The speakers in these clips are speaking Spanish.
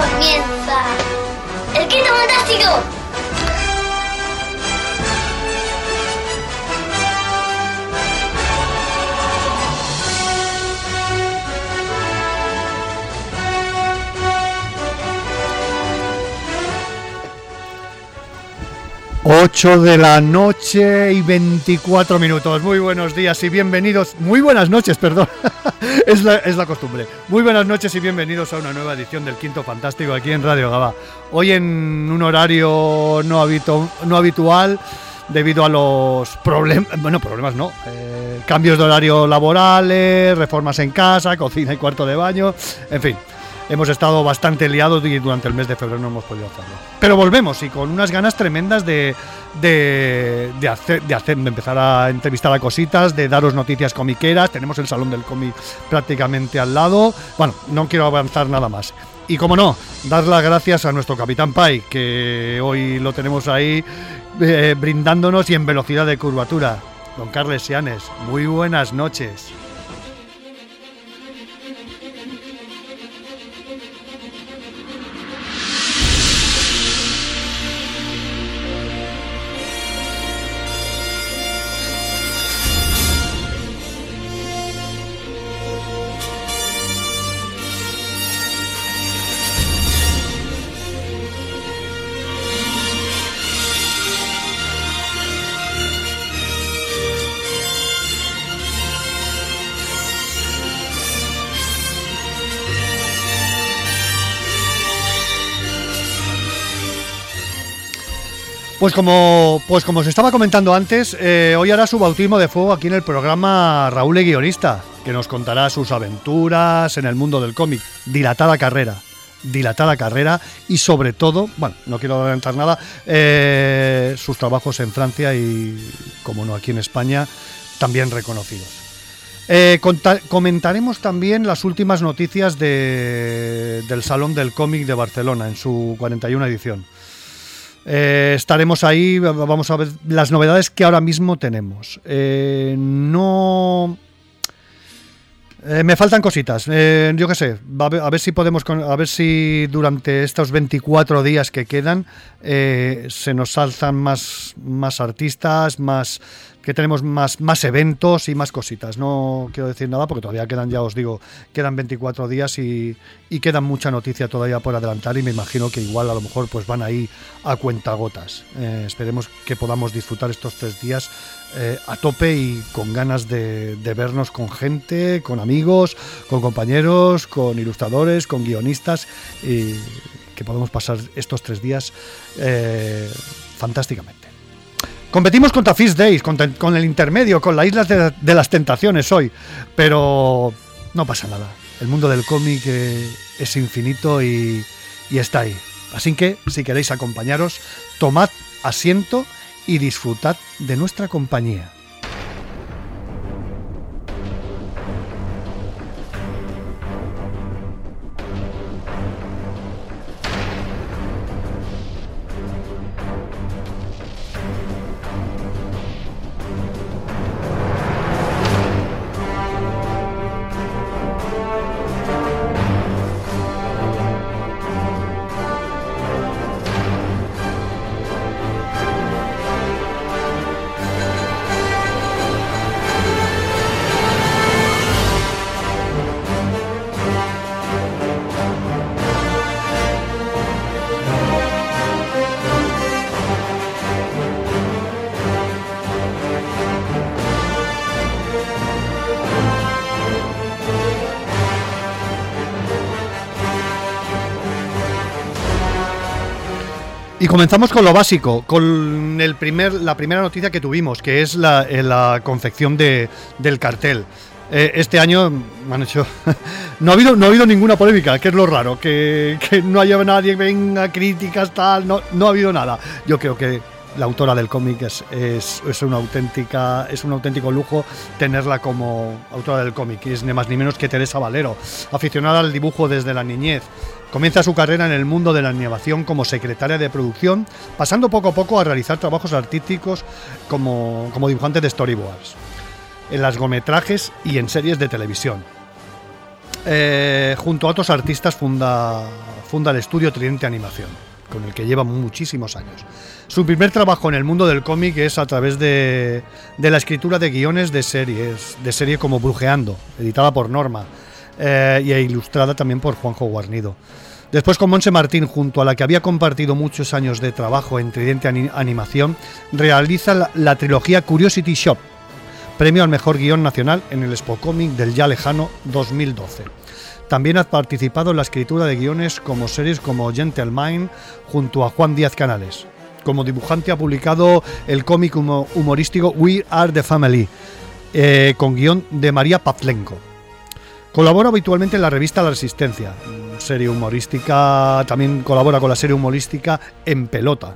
Comienza el Quinto Fantástico. Ocho de la noche y 24 minutos. Muy buenos días y bienvenidos. Muy buenas noches, perdón. es, la, es, la, costumbre. Muy buenas noches y bienvenidos a una nueva edición del Quinto Fantástico aquí en Radio Gaba. Hoy en un horario no, habitu no habitual debido a los problemas, bueno, problemas no, eh, cambios de horario laborales, reformas en casa, cocina y cuarto de baño, en fin hemos estado bastante liados y durante el mes de febrero no hemos podido hacerlo. Pero volvemos y con unas ganas tremendas de, de, hacer, de empezar a entrevistar a cositas, de daros noticias comiqueras. Tenemos el Salón del Cómic prácticamente al lado. Bueno, no quiero avanzar nada más. Y como no, dar las gracias a nuestro Capitán Pai, que hoy lo tenemos ahí eh, brindándonos y en velocidad de curvatura. Don Carles Sianes, muy buenas noches. Pues como, pues como se estaba comentando antes, eh, hoy hará su bautismo de fuego aquí en el programa Raúl el Guionista, que nos contará sus aventuras en el mundo del cómic. Dilatada carrera, dilatada carrera y sobre todo, bueno, no quiero adelantar nada, eh, sus trabajos en Francia y, como no, aquí en España, también reconocidos. Eh, comentaremos también las últimas noticias de, del Salón del Cómic de Barcelona en su 41 edición. Eh, estaremos ahí, vamos a ver las novedades que ahora mismo tenemos. Eh, no... Eh, me faltan cositas, yo qué sé, a ver, si podemos, a ver si durante estos 24 días que quedan se nos alzan más, más artistas, más que tenemos más, más eventos y más cositas. No quiero decir nada porque todavía quedan, ya os digo, quedan 24 días y, y quedan mucha noticia todavía por adelantar y me imagino que igual a lo mejor pues van ahí a cuentagotas. Eh, esperemos que podamos disfrutar estos tres días eh, a tope y con ganas de, de, vernos con gente, con amigos, con compañeros, con ilustradores, con guionistas y que podamos pasar estos tres días eh, fantásticamente. Competimos contra Fish Days, con, el intermedio, con la Isla de, de, las Tentaciones hoy, pero no pasa nada. El mundo del cómic eh, es infinito y, y está ahí. Así que, si queréis acompañaros, tomad asiento y disfrutad de nuestra compañía. Comenzamos con lo básico, con el primer, la primera noticia que tuvimos, que es la, la confección de, del cartel. Eh, este año han hecho, no ha habido no ha habido ninguna polémica, que es lo raro, que, que no haya nadie venga críticas tal, no, no ha habido nada. Yo creo que la autora del cómic es, es, es, una auténtica, es un auténtico lujo tenerla como autora del cómic. Es ni más ni menos que Teresa Valero, aficionada al dibujo desde la niñez. Comienza su carrera en el mundo de la animación como secretaria de producción, pasando poco a poco a realizar trabajos artísticos como, como dibujante de storyboards, en largometrajes y en series de televisión. Eh, junto a otros artistas funda, funda el estudio Tridente Animación, con el que lleva muchísimos años. Su primer trabajo en el mundo del cómic es a través de, la escritura de guiones de series, de serie como Brujeando, editada por Norma, eh, y ilustrada también por Juanjo Guarnido. Después con Monse Martín, junto a la que había compartido muchos años de trabajo en Tridente Animación, realiza la, trilogía Curiosity Shop, premio al mejor guion nacional en el Expo Comic del ya lejano 2012. También ha participado en la escritura de guiones como series como Gentleman junto a Juan Díaz Canales. Como dibujante ha publicado el cómic humorístico We Are the Family, eh, con guion de María Pavlenko. Colabora habitualmente en la revista La Resistencia, serie humorística, también colabora con la serie humorística En Pelota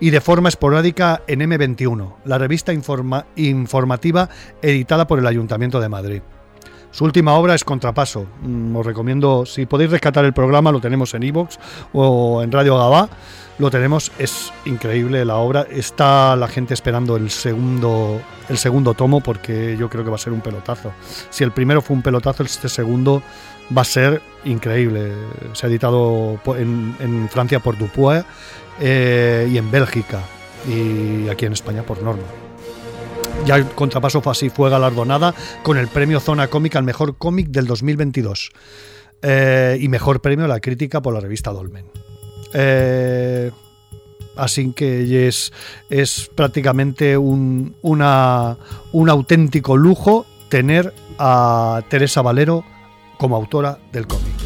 y de forma esporádica en M21, la revista informativa editada por el Ayuntamiento de Madrid. Su última obra es Contrapaso. Mm, os recomiendo, si podéis rescatar el programa, lo tenemos en Evox o en Radio Gabá. Lo tenemos, es increíble la obra. Está la gente esperando el segundo, el segundo tomo porque yo creo que va a ser un pelotazo. Si el primero fue un pelotazo, este segundo va a ser increíble. Se ha editado en, Francia por Dupuis eh, y en Bélgica y aquí en España por Norma. Ya el contrapaso fue así, fue galardonada con el premio Zona Cómica al mejor cómic del 2022 eh, y mejor premio a la crítica por la revista Dolmen. Eh, así que es, es prácticamente un, un auténtico lujo tener a Teresa Valero como autora del cómic.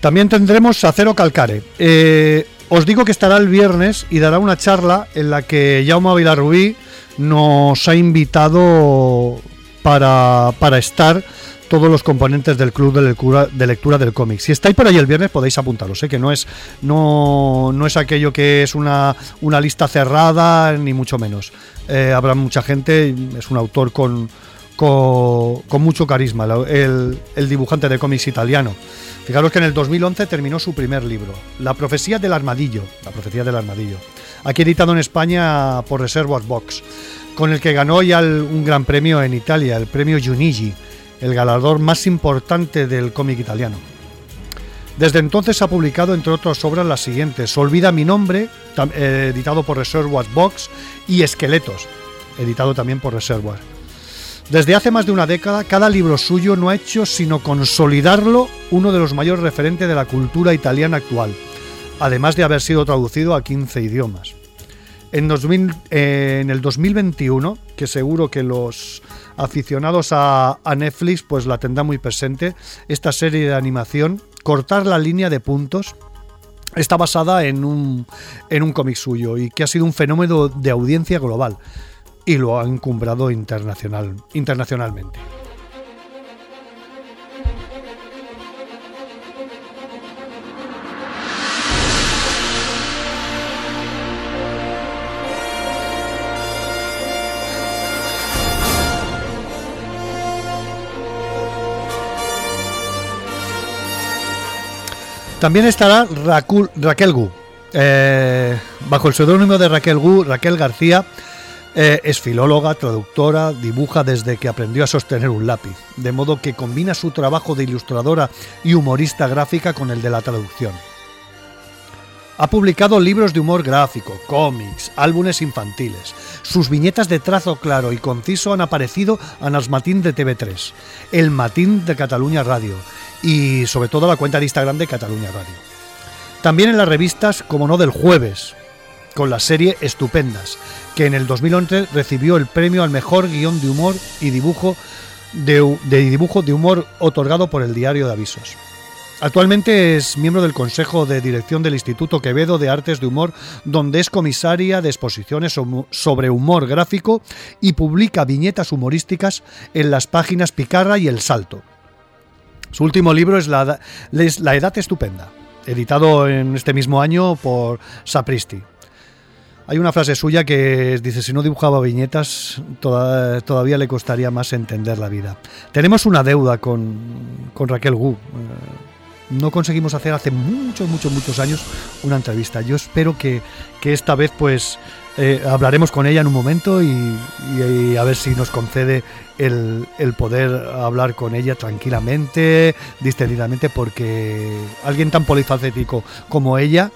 También tendremos Acero Calcare. Eh, os digo que estará el viernes y dará una charla en la que Jaume Vilarrubí nos ha invitado para, para estar todos los componentes del club de lectura, de lectura del cómic. Si estáis por ahí el viernes podéis apuntaros, sé ¿eh? que no es, no, no es aquello que es una, una lista cerrada, ni mucho menos. Eh, habrá mucha gente, es un autor con, con, mucho carisma, el, dibujante de cómics italiano. Fijaros que en el 2011 terminó su primer libro, La profecía del armadillo, La profecía del armadillo, aquí editado en España por Reservoir Box, con el que ganó ya un gran premio en Italia, el premio Junigi, el galardón más importante del cómic italiano. Desde entonces ha publicado, entre otras obras, las siguientes: Olvida mi nombre, eh, editado por Reservoir Box, y Esqueletos, editado también por Reservoir. Desde hace más de una década, cada libro suyo no ha hecho sino consolidarlo uno de los mayores referentes de la cultura italiana actual, además de haber sido traducido a 15 idiomas. En, eh, el 2021, que seguro que los aficionados a, Netflix pues la tendrán muy presente, esta serie de animación, Cortar la línea de puntos, está basada en un, en un cómic suyo y que ha sido un fenómeno de audiencia global y lo ha encumbrado internacional, internacionalmente. También estará Raquel Gu. Eh, bajo el seudónimo de Raquel Gu, Raquel García eh, es filóloga, traductora, dibuja desde que aprendió a sostener un lápiz, de modo que combina su trabajo de ilustradora y humorista gráfica con el de la traducción. Ha publicado libros de humor gráfico, cómics, álbumes infantiles. Sus viñetas de trazo claro y conciso han aparecido en los Matín de TV3, el Matín de Cataluña Radio y sobre todo la cuenta de Instagram de Cataluña Radio. También en las revistas como no del jueves, con la serie Estupendas, que en el 2011 recibió el premio al mejor guion de humor y dibujo de, dibujo de humor otorgado por el Diario de Avisos. Actualmente es miembro del Consejo de Dirección del Instituto Quevedo de Artes de Humor, donde es comisaria de exposiciones sobre humor gráfico y publica viñetas humorísticas en las páginas Picarra y El Salto. Su último libro es La, Edad Estupenda, editado en este mismo año por Sapristi. Hay una frase suya que dice, si no dibujaba viñetas, todavía le costaría más entender la vida. Tenemos una deuda con, con Raquel Gu. Eh, no conseguimos hacer hace muchos, muchos, muchos años una entrevista. Yo espero que, que esta vez pues eh, hablaremos con ella en un momento y, a ver si nos concede el, poder hablar con ella tranquilamente, distendidamente, porque alguien tan polifacético como ella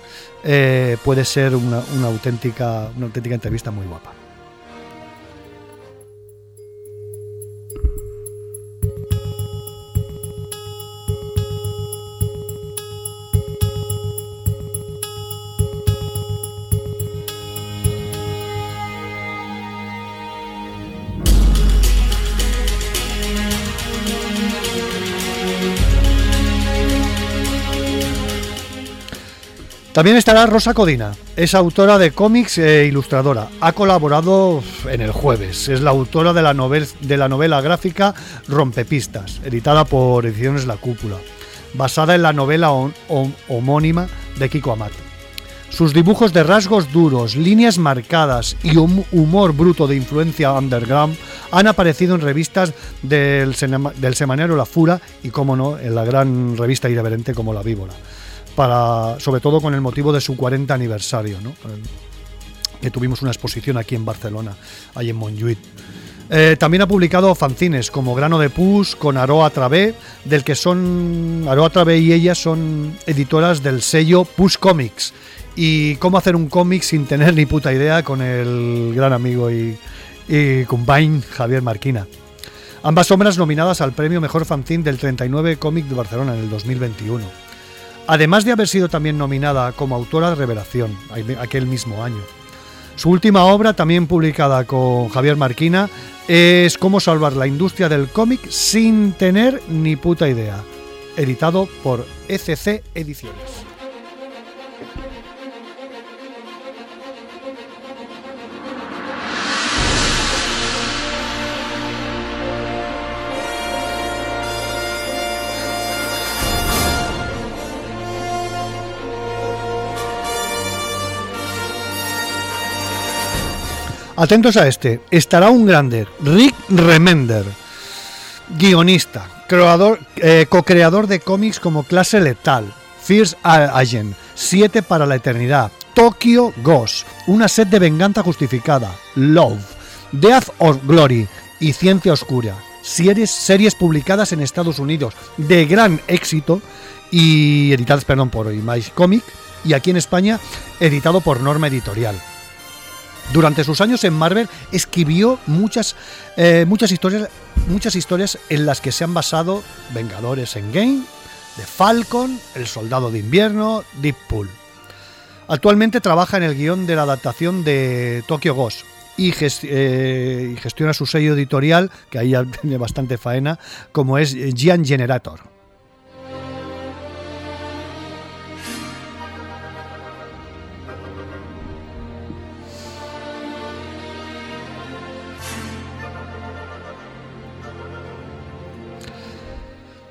eh, puede ser una, una, auténtica, una auténtica entrevista muy guapa. También estará Rosa Codina, es autora de cómics e ilustradora. Ha colaborado en el jueves. Es la autora de la, novela gráfica Rompepistas, editada por Ediciones La Cúpula, basada en la novela homónima de Kiko Amat. Sus dibujos de rasgos duros, líneas marcadas y humor bruto de influencia underground han aparecido en revistas del, del semanero La Fura y, como no, en la gran revista irreverente como La Víbora para, sobre todo con el motivo de su 40 aniversario, que tuvimos una exposición aquí en Barcelona, ahí en Montjuïc. Eh, también ha publicado fanzines como Grano de Pus con Aroa Travé, del que son Aroa Travé y ella son editoras del sello Pus Comics. Y cómo hacer un cómic sin tener ni puta idea con el gran amigo y, y Javier Marquina. Ambas obras nominadas al premio Mejor Fanzine del 39 Cómic de Barcelona en el 2021 además de haber sido también nominada como autora de Revelación aquel mismo año. Su última obra, también publicada con Javier Marquina, es Cómo salvar la industria del cómic sin tener ni puta idea, editado por ECC Ediciones. Atentos a este, estará un grande, Rick Remender, guionista, eh, co-creador de cómics como Clase Letal, Fierce Agent, Siete para la Eternidad, Tokyo Ghost, Una sed de venganza justificada, Love, Death or Glory y Ciencia Oscura, series, series publicadas en Estados Unidos de gran éxito y editadas perdón, por Image Comic y aquí en España editado por Norma Editorial. Durante sus años en Marvel escribió muchas, eh, muchas, historias, muchas historias en las que se han basado Vengadores en Game, The Falcon, El Soldado de Invierno, Deep Pool. Actualmente trabaja en el guion de la adaptación de Tokyo Ghost y, eh, y gestiona su sello editorial, que ahí ya tiene bastante faena, como es Gian Generator.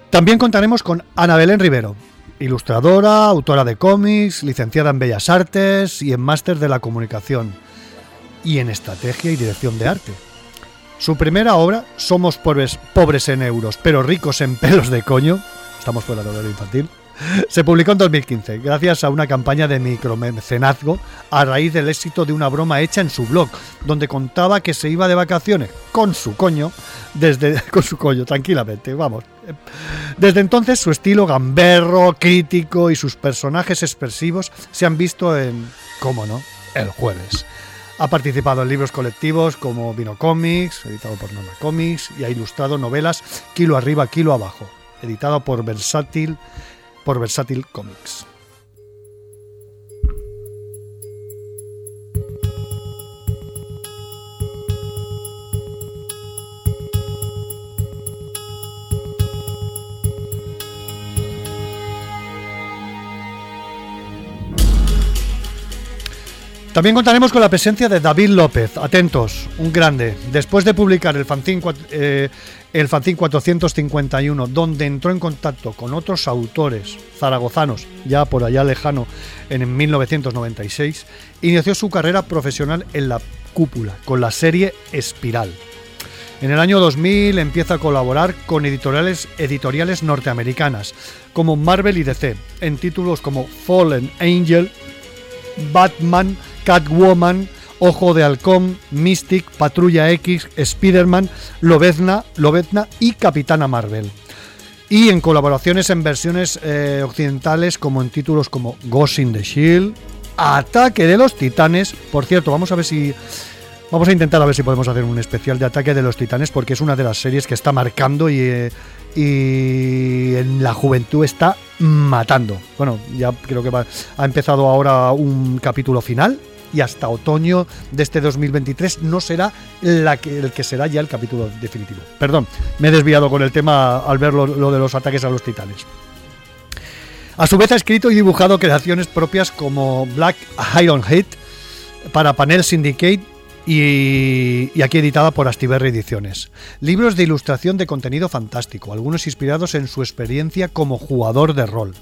También contaremos con Ana Belén Rivero, ilustradora, autora de cómics, licenciada en Bellas Artes y en máster de la comunicación y en estrategia y dirección de arte. Su primera obra, Somos pobres, pobres en euros, pero ricos en pelos de coño, estamos fuera de horario infantil, se publicó en 2015, gracias a una campaña de micromecenazgo a raíz del éxito de una broma hecha en su blog, donde contaba que se iba de vacaciones con su coño, desde con su coño, tranquilamente, vamos. Desde entonces su estilo gamberro, crítico y sus personajes expresivos se han visto en, cómo no, el jueves. Ha participado en libros colectivos como Vino Comics, editado por Norma Comics, y ha ilustrado novelas Kilo arriba, Kilo abajo, editado por Versátil por Versátil Comics. También contaremos con la presencia de David López, atentos, un grande. Después de publicar el fanzine, eh, el fanzine 451, donde entró en contacto con otros autores zaragozanos, ya por allá lejano, en 1996, inició su carrera profesional en la cúpula, con la serie Espiral. En el año 2000 empieza a colaborar con editoriales, editoriales norteamericanas, como Marvel y DC, en títulos como Fallen Angel, Batman, Catwoman, Ojo de Halcón, Mystic, Patrulla X, Spider-Man, Lobezna, Lobezna y Capitana Marvel. Y en colaboraciones en versiones eh, occidentales como en títulos como Ghost in the Shield, Ataque de los Titanes. Por cierto, vamos a ver si Vamos a intentar a ver si podemos hacer un especial de Ataque de los Titanes porque es una de las series que está marcando y, eh, y en la juventud está matando. Bueno, ya creo que ha empezado ahora un capítulo final y hasta otoño de este 2023 no será el que será ya el capítulo definitivo. Perdón, me he desviado con el tema al ver lo, de los ataques a los titanes. A su vez ha escrito y dibujado creaciones propias como Black Iron Head para Panel Syndicate y, y, aquí editada por Astiberri Ediciones. Libros de ilustración de contenido fantástico, algunos inspirados en su experiencia como jugador de rol.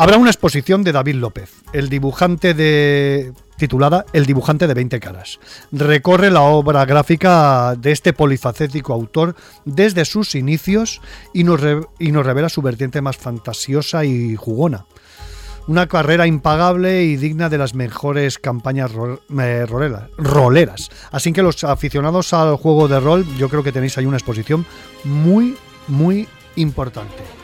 Habrá una exposición de David López, el dibujante de titulada El dibujante de 20 caras. Recorre la obra gráfica de este polifacético autor desde sus inicios y nos, y nos revela su vertiente más fantasiosa y jugona. Una carrera impagable y digna de las mejores campañas roleras. Así que los aficionados al juego de rol, yo creo que tenéis ahí una exposición muy, muy importante.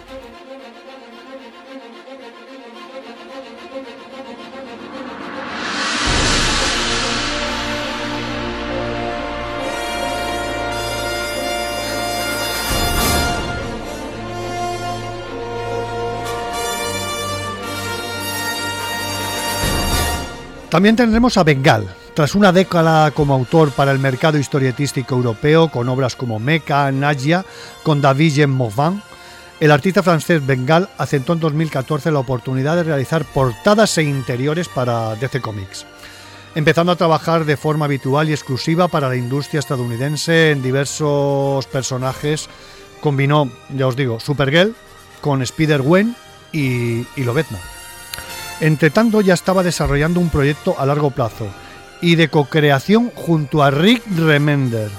También tendremos a Bengal. Tras una década como autor para el mercado historietístico europeo, con obras como Mecha, Nadia, con David Jean Mauvin, el artista francés Bengal aceptó en 2014 la oportunidad de realizar portadas e interiores para DC Comics, empezando a trabajar de forma habitual y exclusiva para la industria estadounidense en diversos personajes. Combinó, ya os digo, Supergirl con Spider-Gwen y, y. Entre tanto, ya estaba desarrollando un proyecto a largo plazo y de co-creación junto a Rick Remender,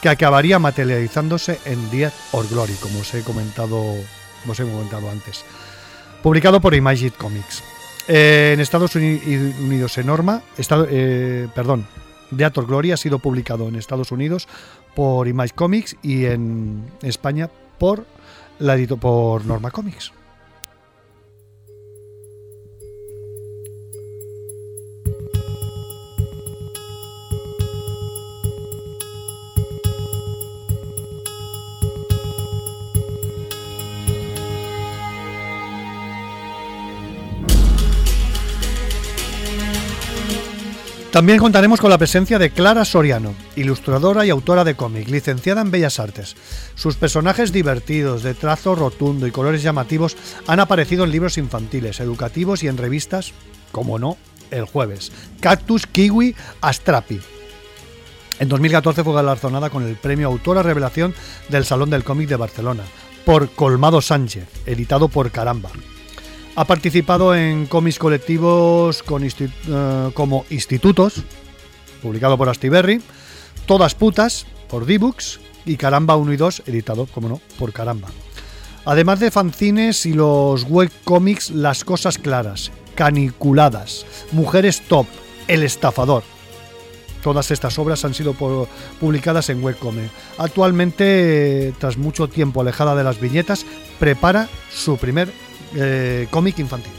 que acabaría materializándose en Death or Glory, como os he comentado, os he comentado antes. Publicado por Imagine Comics. Eh, en Estados Unidos en Norma, eh, perdón, Death or Glory ha sido publicado en Estados Unidos por Image Comics y en España por, la, por Norma Comics. También contaremos con la presencia de Clara Soriano, ilustradora y autora de cómic, licenciada en Bellas Artes. Sus personajes divertidos, de trazo rotundo y colores llamativos han aparecido en libros infantiles, educativos y en revistas, como no, el jueves. Cactus, Kiwi, Astrapi. En 2014 fue galardonada con el premio Autora Revelación del Salón del Cómic de Barcelona, por Colmado Sánchez, editado por Caramba. Ha participado en cómics colectivos eh, como Institutos, publicado por Astiberri, Todas Putas, por D-Books, y Caramba 1 y 2, editado, como no, por Caramba. Además de fanzines y los webcomics Las Cosas Claras, Caniculadas, Mujeres Top, El Estafador. Todas estas obras han sido publicadas en webcomic. Actualmente, tras mucho tiempo alejada de las viñetas, prepara su primer eh, cómic infantil.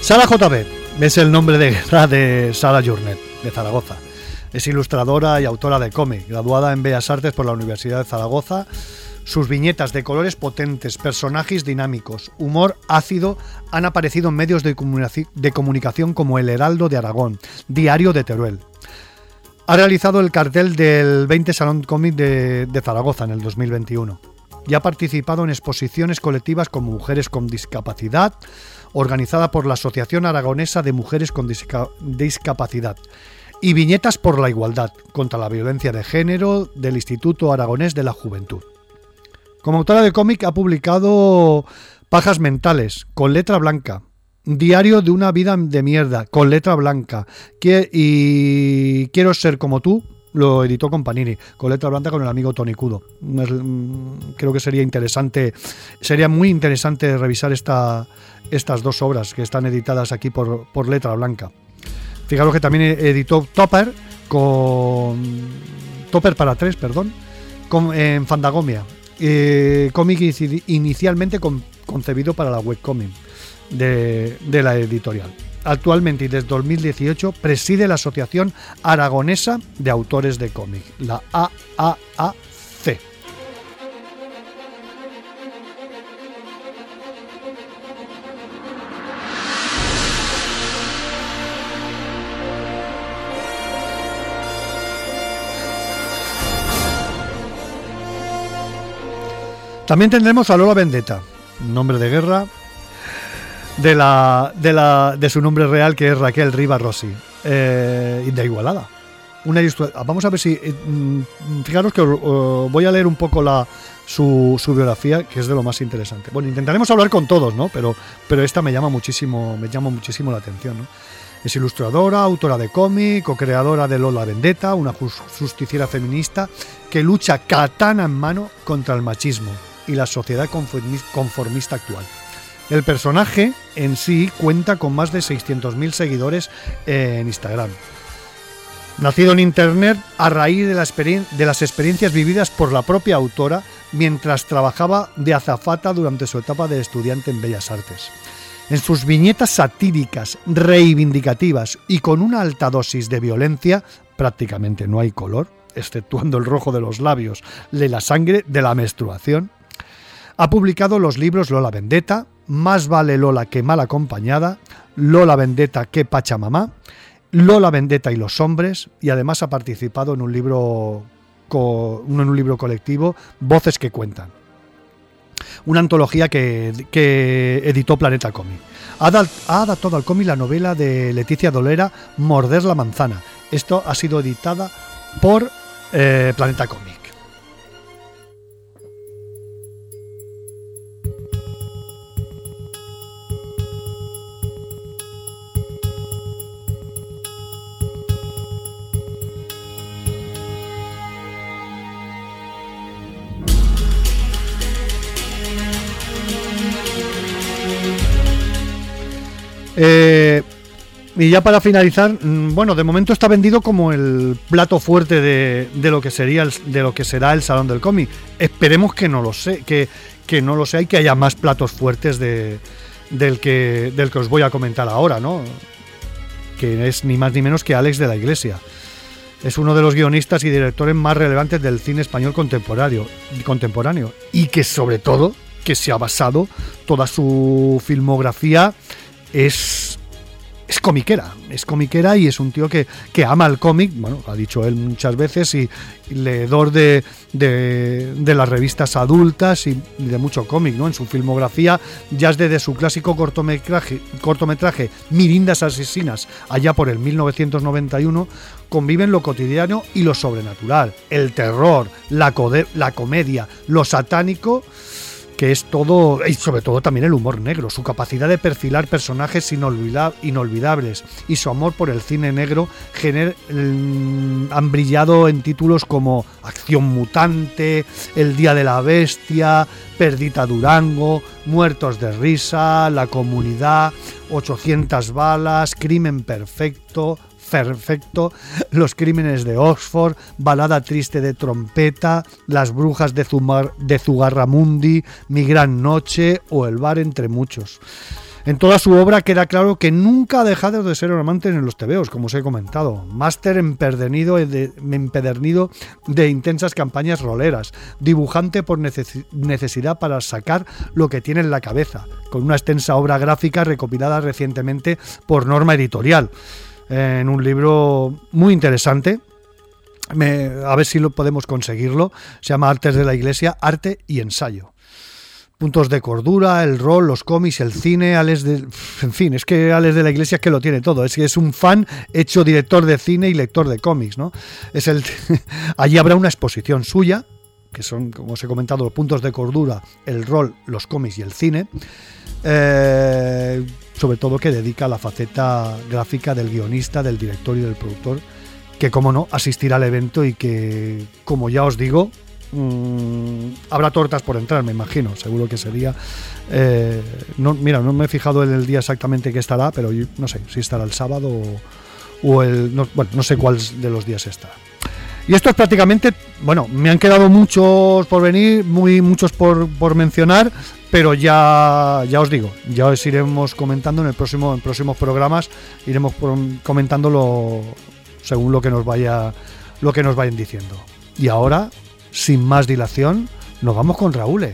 Sara JB es el nombre de de Sara Journet, de Zaragoza. Es ilustradora y autora de cómic, graduada en Bellas Artes por la Universidad de Zaragoza Sus viñetas de colores potentes, personajes dinámicos, humor ácido han aparecido en medios de, comunicación como El Heraldo de Aragón, Diario de Teruel. Ha realizado el cartel del 20 Salón Cómic de, de Zaragoza en el 2021 y ha participado en exposiciones colectivas como Mujeres con Discapacidad, organizada por la Asociación Aragonesa de Mujeres con Discapacidad, y Viñetas por la Igualdad contra la Violencia de Género del Instituto Aragonés de la Juventud. Como autora de cómic ha publicado Pajas Mentales, con letra blanca, Diario de una vida de mierda, con letra blanca, y Quiero ser como tú, lo editó con Panini, con letra blanca con el amigo Tony Cudo. Mm, creo que sería interesante, sería muy interesante revisar esta, estas dos obras que están editadas aquí por, letra blanca. Fijaros que también editó Topper con. Topper para tres, perdón, en Fandagomia. Eh, cómic inicialmente concebido para la webcomic de, de la editorial. Actualmente y desde 2018 preside la Asociación Aragonesa de Autores de Cómic, la AAAC. También tendremos a Lola Vendetta, nombre de guerra de, la, de, la, de su nombre real que es Raquel Riva Rossi, eh, de Igualada. Vamos a ver si. Eh, mm, fijaros que voy a leer un poco la, su, su, biografía, que es de lo más interesante. Bueno, intentaremos hablar con todos, ¿no? Pero, pero esta me llama muchísimo, me llama muchísimo la atención, ¿no? Es ilustradora, autora de cómic, co-creadora de Lola Vendetta, una justiciera feminista que lucha katana en mano contra el machismo y la sociedad conformista actual. El personaje en sí cuenta con más de 600.000 seguidores en Instagram. Nacido en Internet a raíz de, las experiencias vividas por la propia autora mientras trabajaba de azafata durante su etapa de estudiante en Bellas Artes. En sus viñetas satíricas, reivindicativas y con una alta dosis de violencia, prácticamente no hay color, exceptuando el rojo de los labios, de la sangre de la menstruación, ha publicado los libros Lola Vendetta, Más vale Lola que mal acompañada, Lola Vendetta que Pachamamá, Lola Vendetta y los hombres, y además ha participado en un libro, en un libro colectivo, Voces que cuentan. Una antología que, editó Planeta Cómic. Ha, adaptado al cómic la novela de Leticia Dolera, Morder la manzana. Esto ha sido editada por eh, Planeta Cómic. Eh, y ya para finalizar, mm, bueno, de momento está vendido como el plato fuerte de, lo que sería de lo que será el salón del cómic. Esperemos que no lo sé, que, no lo sea y que haya más platos fuertes de, del que del que os voy a comentar ahora, ¿no? Que es ni más ni menos que Alex de la Iglesia. Es uno de los guionistas y directores más relevantes del cine español contemporáneo, contemporáneo y que sobre todo que se ha basado toda su filmografía es, es comiquera, es comiquera y es un tío que, ama el cómic, bueno, ha dicho él muchas veces, y, leedor de, de, las revistas adultas y, de mucho cómic, ¿no? En su filmografía, ya es desde su clásico cortometraje, cortometraje Mirindas Asesinas, allá por el 1991, conviven lo cotidiano y lo sobrenatural, el terror, la, la comedia, lo satánico que es todo, y sobre todo también el humor negro, su capacidad de perfilar personajes inolvidables y su amor por el cine negro mm, han brillado en títulos como Acción Mutante, El Día de la Bestia, Perdita Durango, Muertos de Risa, La Comunidad, 800 Balas, Crimen Perfecto, perfecto, Los crímenes de Oxford, Balada triste de trompeta, Las brujas de, Zumar, de Zugarramundi, Mi gran noche o El bar entre muchos. En toda su obra queda claro que nunca ha dejado de ser un amante en los tebeos, como os he comentado. Máster empedernido de, empedernido de intensas campañas roleras, dibujante por necesidad para sacar lo que tiene en la cabeza, con una extensa obra gráfica recopilada recientemente por Norma Editorial, en un libro muy interesante. a ver si lo podemos conseguirlo. Se llama Artes de la Iglesia, Arte y Ensayo puntos de cordura, el rol, los cómics, el cine, Alex de... En fin, es que Alex de la Iglesia es que lo tiene todo, es que es un fan hecho director de cine y lector de cómics, ¿no? Es el... Allí habrá una exposición suya, que son, como os he comentado, los puntos de cordura, el rol, los cómics y el cine, eh, sobre todo que dedica a la faceta gráfica del guionista, del director y del productor, que como no, asistirá al evento y que, como ya os digo, Mm, habrá tortas por entrar, me imagino, seguro que sería. Eh, no, mira, no me he fijado en el día exactamente que estará, pero no sé si estará el sábado o, el. No, bueno, no sé cuál de los días estará. Y esto es prácticamente, bueno, me han quedado muchos por venir, muy muchos por, por mencionar, pero ya, ya os digo, ya os iremos comentando en el próximo, en próximos programas, iremos comentándolo según lo que nos vaya, lo que nos vayan diciendo. Y ahora sin más dilación, nos vamos con Raúl.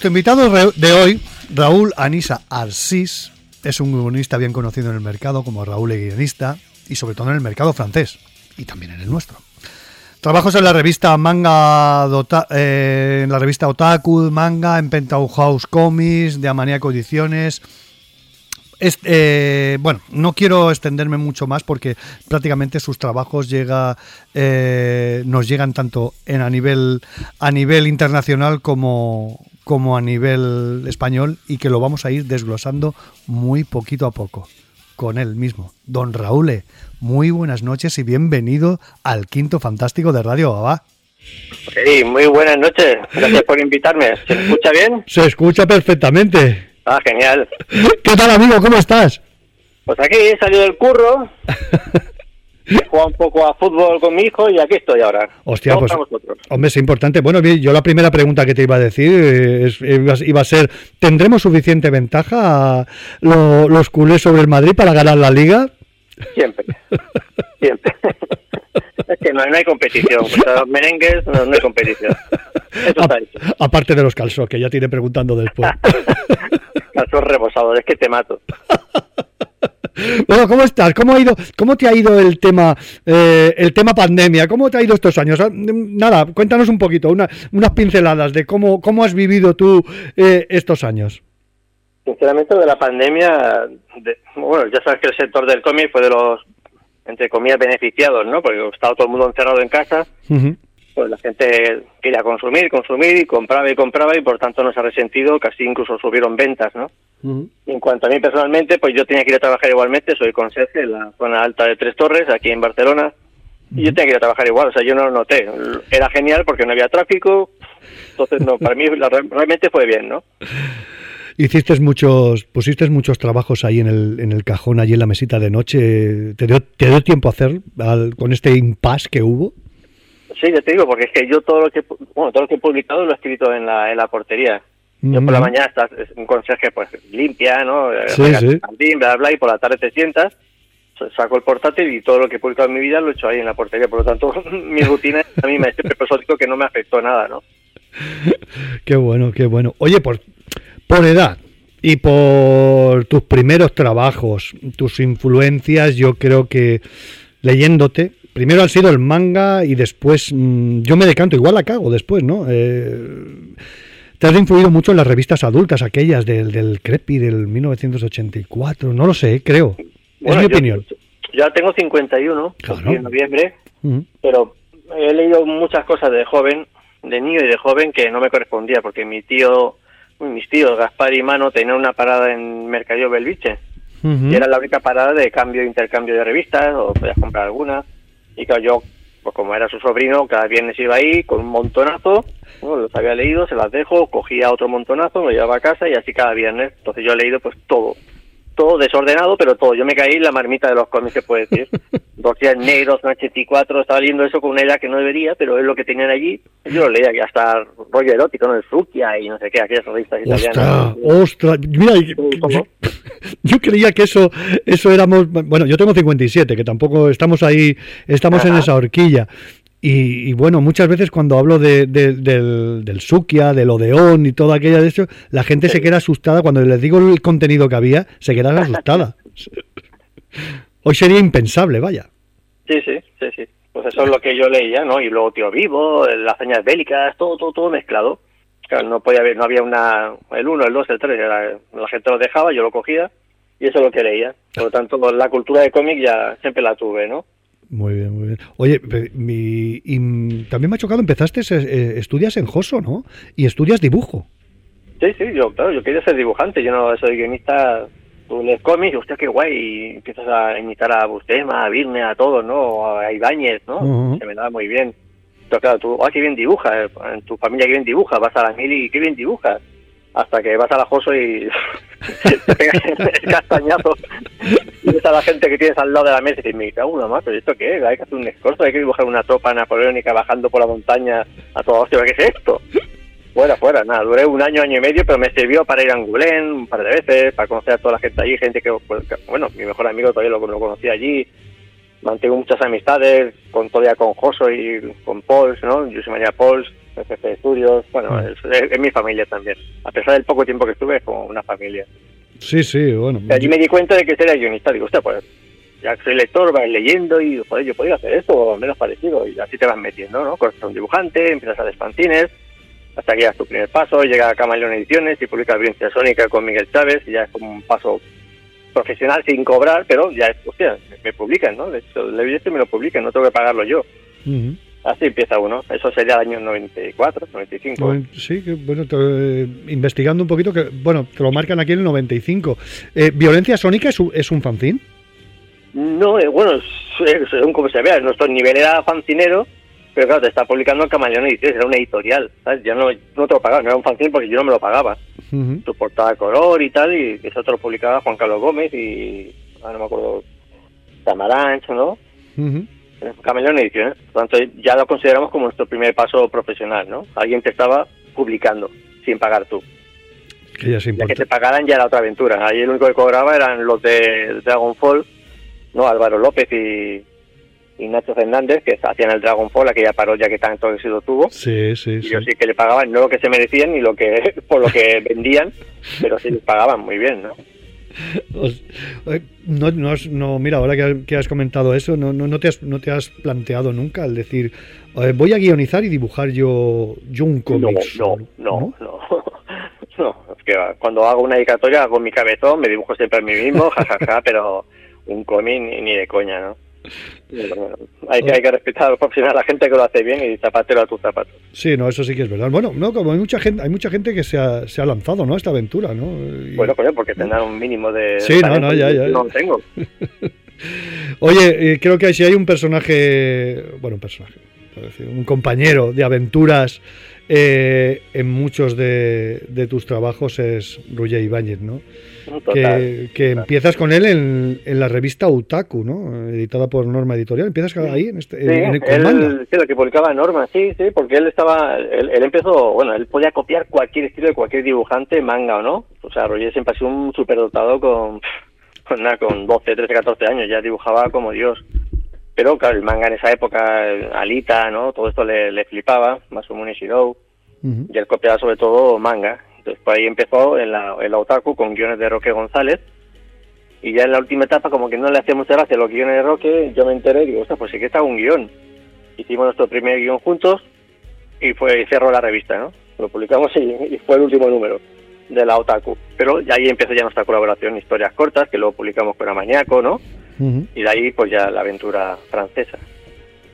Nuestro invitado de hoy, Raúl Anisa Arsís, es un guionista bien conocido en el mercado como Raúl el guionista y sobre todo en el mercado francés y también en el nuestro. Trabajos en la revista Manga, eh, en la revista Otaku, Manga, en Penthouse Comics, de Amaniaco Ediciones. Eh, bueno, no quiero extenderme mucho más porque prácticamente sus trabajos llega, eh, nos llegan tanto en a nivel a nivel internacional como, como a nivel español y que lo vamos a ir desglosando muy poquito a poco con él mismo. Don Raúl, muy buenas noches y bienvenido al Quinto Fantástico de Radio Babá. Sí, muy buenas noches. Gracias por invitarme. ¿Se escucha bien? Se escucha perfectamente. Ah, genial. ¿Qué tal, amigo? ¿Cómo estás? Pues aquí he salido del curro. He jugado un poco a fútbol con mi hijo y aquí estoy ahora. Hostia, pues, hombre, es importante. Bueno, yo la primera pregunta que te iba a decir eh, iba a ser, ¿tendremos suficiente ventaja los culés sobre el Madrid para ganar la Liga? Siempre, siempre. es que no, hay competición. los merengues no, hay competición. Eso está Aparte de los calzos, que ya tiene preguntando después. calzos rebosados, es que te mato. Bueno, ¿cómo estás? ¿Cómo ha ido? ¿Cómo te ha ido el tema, eh, el tema pandemia? ¿Cómo te ha ido estos años? Ah, nada, cuéntanos un poquito, unas pinceladas de cómo, cómo has vivido tú eh, estos años. Sinceramente, de la pandemia, bueno, ya sabes que el sector del cómic fue de los, entre comillas, beneficiados, ¿no? Porque estaba todo el mundo encerrado en casa. Pues la gente quería consumir, consumir y compraba y compraba y por tanto no se ha resentido, casi incluso subieron ventas, ¿no? En cuanto a mí personalmente, pues yo tenía que ir a trabajar igualmente, soy conserje en la zona alta de Tres Torres, aquí en Barcelona, y yo tenía que ir a trabajar igual, o sea, yo no lo noté. Era genial porque no había tráfico, entonces no, para mí realmente fue bien, ¿no? Hiciste muchos, pusiste muchos trabajos ahí en el, en el cajón, allí en la mesita de noche. ¿Te dio, te dio tiempo a hacer con este impasse que hubo? Sí, ya te digo, porque es que yo todo lo que, bueno, todo lo que he publicado lo he escrito en la, en la portería. Yo por la mañana estás, un conserje pues limpia, ¿no? Eh, sí, sí. bla, bla, y por la tarde te sientas, saco el portátil y todo lo que he publicado en mi vida lo he hecho ahí en la portería. Por lo tanto, mi rutina a mí me siempre digo que no me afectó nada, ¿no? qué bueno, qué bueno. Oye, por, por edad y por tus primeros trabajos, tus influencias, yo creo que leyéndote, primero han sido el manga y después mm, yo me decanto, igual la cago después, ¿no? Eh, te has influido mucho en las revistas adultas, aquellas del, del Crepi del 1984, no lo sé, creo. es mi opinión. Ya tengo 51, en noviembre, pero he leído muchas cosas de joven, de niño y de joven que no me correspondía, porque mi tío, mis tíos Gaspar y Mano tenían una parada en Mercadillo Belviche, y era la única parada de cambio e intercambio de revistas, o podías comprar alguna, y claro, yo pues como era su sobrino, cada viernes iba ahí con un montonazo, los había leído, se las dejo, cogía otro montonazo, lo llevaba a casa y así cada viernes. Entonces yo he leído pues todo, todo desordenado, pero todo. Yo me caí en la marmita de los cómics, se puede decir. Dos días negros, un 84, estaba leyendo eso con una edad que no debería, pero es lo que tenían allí. Yo lo leía, que hasta rollo erótico, ¿no? El Zucchia y no sé qué, aquellas revistas italianas. ¡Ostras! Mira, yo, yo, creía que eso eso éramos... Bueno, yo tengo 57, que tampoco estamos ahí, estamos en esa horquilla. Y, bueno, muchas veces cuando hablo de, del, del Sukia, del Odeón y todo aquello de eso, la gente se queda asustada. Cuando les digo el contenido que había, se quedan asustada. Hoy sería impensable, vaya. Sí, sí, sí, sí. Pues eso es lo que yo leía, ¿no? Y luego Tío Vivo, las señas bélicas, todo, todo, todo mezclado. Claro, no podía haber, no había una, el 1, el 2, el 3, la gente lo dejaba, yo lo cogía y eso es lo que leía. Por lo tanto, la cultura de cómic ya siempre la tuve, ¿no? Muy bien, muy bien. Oye, mi, y también me ha chocado, empezaste, eh, estudias en Joso, ¿no? Y estudias dibujo. Sí, sí, yo, claro, yo quería ser dibujante, yo no soy guionista, tú lees cómics, hostia, qué guay, y empiezas a imitar a Bustema, a Virne, a todos, ¿no? A Ibáñez, ¿no? Se me daba muy bien. Pero claro, tú, ah, qué bien dibujas, en tu familia qué bien dibujas, vas a la mil y qué bien dibujas hasta que vas a la Joso y te pegas el castañazo ves a la gente que tienes al lado de la mesa y dices, me cago una más, pero ¿esto qué es? Hay que hacer un escorzo, hay que dibujar una tropa napoleónica bajando por la montaña a toda hostia, ¿qué es esto? Fuera, fuera, nada, duré un año, año y medio, pero me sirvió para ir a Angulén un par de veces, para conocer a toda la gente allí, gente que, pues, bueno, mi mejor amigo todavía lo, lo conocí allí, mantengo muchas amistades, con todavía con Joso y con Pauls, ¿no? José María Pauls, jefe de estudios, bueno, mm. es, mi familia también. A pesar del poco tiempo que estuve, es como una familia. Sí, sí, bueno. Y allí me di cuenta de que era guionista. Digo, usted, pues ya soy lector, vas leyendo y, joder, yo podría hacer esto o menos parecido. Y así te vas metiendo, ¿no? Cortas un dibujante, empiezas a fanzines, hasta que llegas tu primer paso, llega a Camaleón Ediciones y publica Violencia Sónica con Miguel Chávez y ya es como un paso profesional sin cobrar, pero ya es, hostia, me publican, ¿no? De hecho, el y me lo publican, no tengo que pagarlo yo. Así empieza uno. Eso sería el año 94, 95. Sí, bueno, eh, investigando un poquito, que bueno, te lo marcan aquí en el 95. Eh, ¿Violencia Sónica es un, es un fanzine? No, eh, bueno, según como se vea, nuestro nivel era fancinero, pero claro, te está publicando en Camaleón Ediciones, era una editorial, ¿sabes? Yo no, no te lo pagaba, no era un fanzine porque yo no me lo pagaba. Tu portada color y tal, y eso te lo publicaba Juan Carlos Gómez y, ah, no me acuerdo, Tamarancho, ¿no? Camaleón Ediciones. Por tanto, ya lo consideramos como nuestro primer paso profesional, ¿no? Alguien te estaba publicando sin pagar tú. Que ya, que te pagaran ya era otra aventura. Ahí el único que cobraba eran los de Dragonfall, ¿no? Álvaro López y, Nacho Fernández, que hacían el Dragonfall, aquella parodia que tanto éxito tuvo. Sí, sí, y yo sí que le pagaban, no lo que se merecían ni lo que por lo que vendían, pero sí les pagaban muy bien, ¿no? Eh, no, no, no, mira, ahora que, has comentado eso, no, no, no, te has, no te has planteado nunca el decir, voy a guionizar y dibujar yo, yo un cómic. No, no, no, no, es que cuando hago una dedicatoria hago mi cabezón, me dibujo siempre a mí mismo, jajaja, pero un cómic ni de coña, ¿no? Hay, que, hay que respetar a la gente que lo hace bien y zapatero a tus zapatos. Sí, no, eso sí que es verdad. Bueno, no, como hay mucha gente, hay mucha gente que se ha, se ha lanzado, ¿no? Esta aventura, ¿no? Bueno, pues porque tendrán un mínimo de. Sí, no, no, ya, ya. No tengo. Oye, eh, creo que si hay un personaje, bueno, un personaje, un compañero de aventuras eh, en muchos de, de, tus trabajos es Ruye Ibáñez, ¿no? que, empiezas con él en, en, la revista Utaku, ¿no? Editada por Norma Editorial. ¿Empiezas ahí en, este, sí, él, sí, lo que publicaba Norma, sí, sí, porque él estaba, él, empezó, bueno, él podía copiar cualquier estilo de cualquier dibujante, manga o no. O sea, Roger siempre ha sido un superdotado con, con, nada, con 12, 13, 14 años, ya dibujaba como Dios. Pero claro, el manga en esa época, Alita, ¿no? Todo esto le, le flipaba, Masumune Shirou. Y él copiaba sobre todo manga. Entonces, por ahí empezó en la, en la Otaku con guiones de Roque González. Y ya en la última etapa, como que no le hacía mucha gracia los guiones de Roque, yo me enteré y digo, ostras, pues sí que está un guion. Hicimos nuestro primer guion juntos y fue y cerró la revista, ¿no? Lo publicamos y, fue el último número de la Otaku. Pero ahí empezó ya nuestra colaboración, historias cortas, que luego publicamos con Amañaco, ¿no? Y de ahí, pues ya la aventura francesa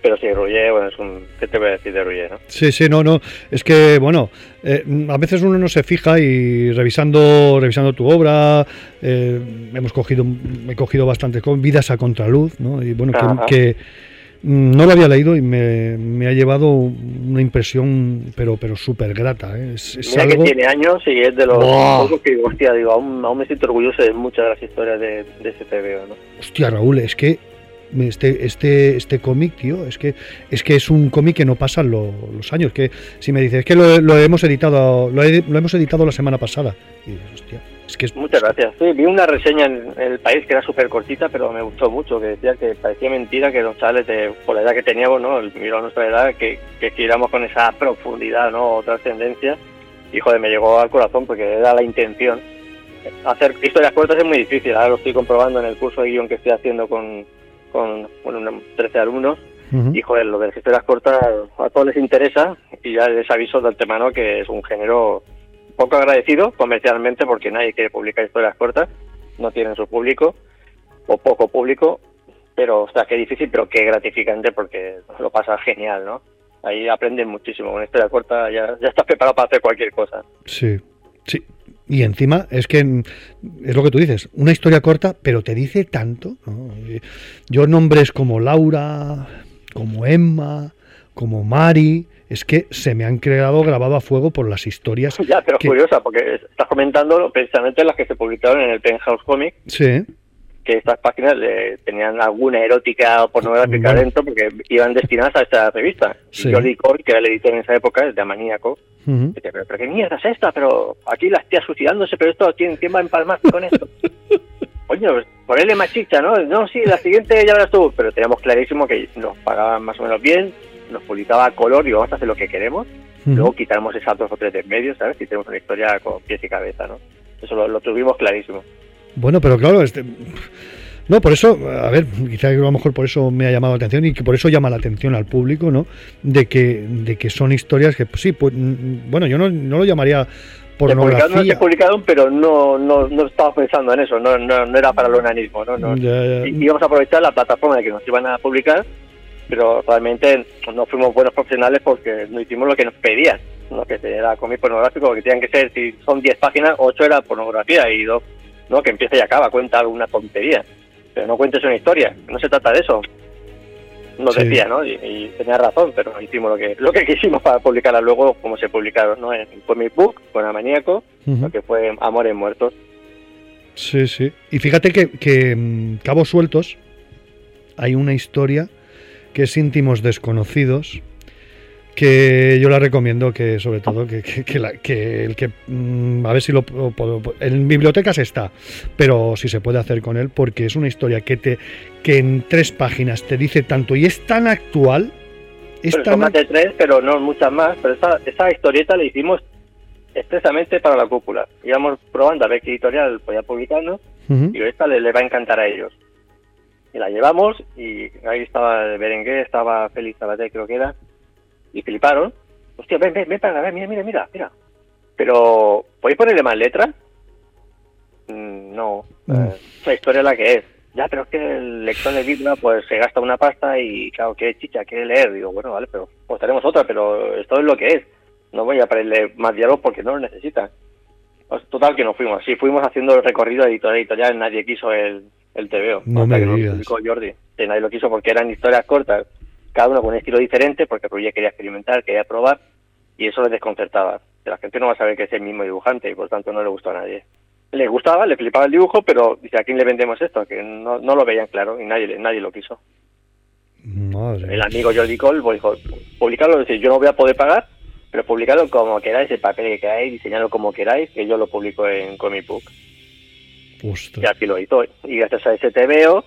pero sí, Ruyer, bueno, es un... ¿Qué te voy a decir de Ruyer, no? Sí, sí, no, no, es que, bueno, eh, a veces uno no se fija y revisando revisando tu obra, eh, hemos cogido, he cogido bastante con Vidas a Contraluz, ¿no? Y bueno, que, no lo había leído y me, ha llevado una impresión, pero pero súper grata. ¿eh? Mira que tiene años y es de los pocos que, hostia, digo, aún, me siento orgulloso de muchas de las historias de, de ese TVO, ¿no? Hostia, Raúl, es que este este este cómic, tío, es que es que es un cómic que no pasan los años. Que si me dices, es que lo, hemos editado lo, hemos editado la semana pasada. Y dices, hostia, es que Muchas gracias. Sí, vi una reseña en, el país que era súper cortita, pero me gustó mucho, que decía que parecía mentira que los chavales, de, por la edad que teníamos, ¿no? Miro a nuestra edad, que, que quisiéramos con esa profundidad, ¿no? O trascendencia. Y joder, me llegó al corazón porque era la intención. Hacer historias cortas es muy difícil, ahora lo estoy comprobando en el curso de guion que estoy haciendo con, con bueno, 13 alumnos. Y joder, lo de las historias cortas a todos les interesa y ya les aviso de antemano que es un género poco agradecido comercialmente porque nadie quiere publicar historias cortas, no tienen su público o poco público, pero o sea, qué difícil, pero qué gratificante porque lo pasa genial, ¿no? Ahí aprenden muchísimo, con historia corta ya, ya estás preparado para hacer cualquier cosa. Sí, sí, y encima es que es lo que tú dices, una historia corta, pero te dice tanto. Yo nombres como Laura, como Emma, como Mari, es que se me han creado grabado a fuego por las historias. Ya, pero curiosa, porque estás comentando precisamente las que se publicaron en el Penthouse Comic. Sí que estas páginas tenían alguna erótica o pornográfica dentro porque iban destinadas a esta revista. Y Jordi Cole, que era el editor en esa época, es de Amaníaco, dice, pero, qué mierda es esta, pero aquí las tías suicidándose, pero esto, ¿quién, quién va a empalmar con esto? Coño, ponerle más chicha, ¿no? No, sí, la siguiente ya verás tú, pero teníamos clarísimo que nos pagaban más o menos bien, nos publicaba a color y vamos a hacer lo que queremos. Luego quitamos esas dos o tres de medio, ¿sabes? Y tenemos una historia con pies y cabeza, ¿no? Eso lo tuvimos clarísimo. Bueno, pero claro, este, no, por eso, a ver, quizá a lo mejor por eso me ha llamado la atención y que por eso llama la atención al público, ¿no? De que, de que son historias que, pues, sí, pues, mm, bueno, yo no, no lo llamaría pornografía. No se publicaron, pero no, no, no estaba pensando en eso, no, no, no era para el onanismo, ¿no? no Íbamos a aprovechar la plataforma de que nos iban a publicar, pero realmente no fuimos buenos profesionales porque no hicimos lo que nos pedían, lo que era cómic pornográfico, que tenían que ser, si son 10 páginas, 8 era pornografía y 2 ¿no? Que empieza y acaba, cuenta alguna tontería, pero no cuentes una historia, no se trata de eso. Nos decía, ¿no? Y, tenía razón, pero hicimos lo que lo que quisimos para publicarla luego, como se publicaron, ¿no? En Comic Book, con Amaníaco, lo que fue Amores Muertos. Sí, sí. Y fíjate que, que mm, Cabos Sueltos hay una historia que es íntimos desconocidos, que yo la recomiendo que sobre todo que, que, el que mm, a ver si lo en bibliotecas está pero si se puede hacer con él porque es una historia que te que en tres páginas te dice tanto y es tan actual es tan más de tres pero no muchas más pero esa, esa historieta la hicimos expresamente para la cúpula. Íbamos probando a ver qué editorial podía publicarnos y esta le, va a encantar a ellos y la llevamos y ahí estaba Berenguer estaba Félix Sabaté creo que era y fliparon. Hostia, ven, ven, ven para ver, mira, mira, mira, mira. Pero, ¿podéis ponerle más letras? Mm, no, mm. la historia es la que es. Ya, pero es que el lector de Biblia pues se gasta una pasta y claro, quiere chicha, quiere leer. Digo, bueno, vale, pero pues tenemos otra, pero esto es lo que es. No voy a ponerle más diálogo porque no lo necesita. Pues, total que no fuimos. Sí, fuimos haciendo el recorrido editorial, editorial, nadie quiso el, el TVO. No me digas. Jordi. nadie lo quiso porque eran historias cortas cada uno con un estilo diferente, porque quería experimentar, quería probar, y eso les desconcertaba. La gente no va a saber que es el mismo dibujante y por tanto no le gustó a nadie. Le gustaba, le flipaba el dibujo, pero dice, ¿a quién le vendemos esto? Que no, no lo veían claro y nadie, nadie lo quiso. El amigo Jordi Cole pues, dijo, publicarlo, decir, yo no voy a poder pagar, pero publicarlo como queráis, el papel que queráis, diseñarlo como queráis, que yo lo publico en Comic Book. Y aquí lo hizo. Y gracias a ese TVO,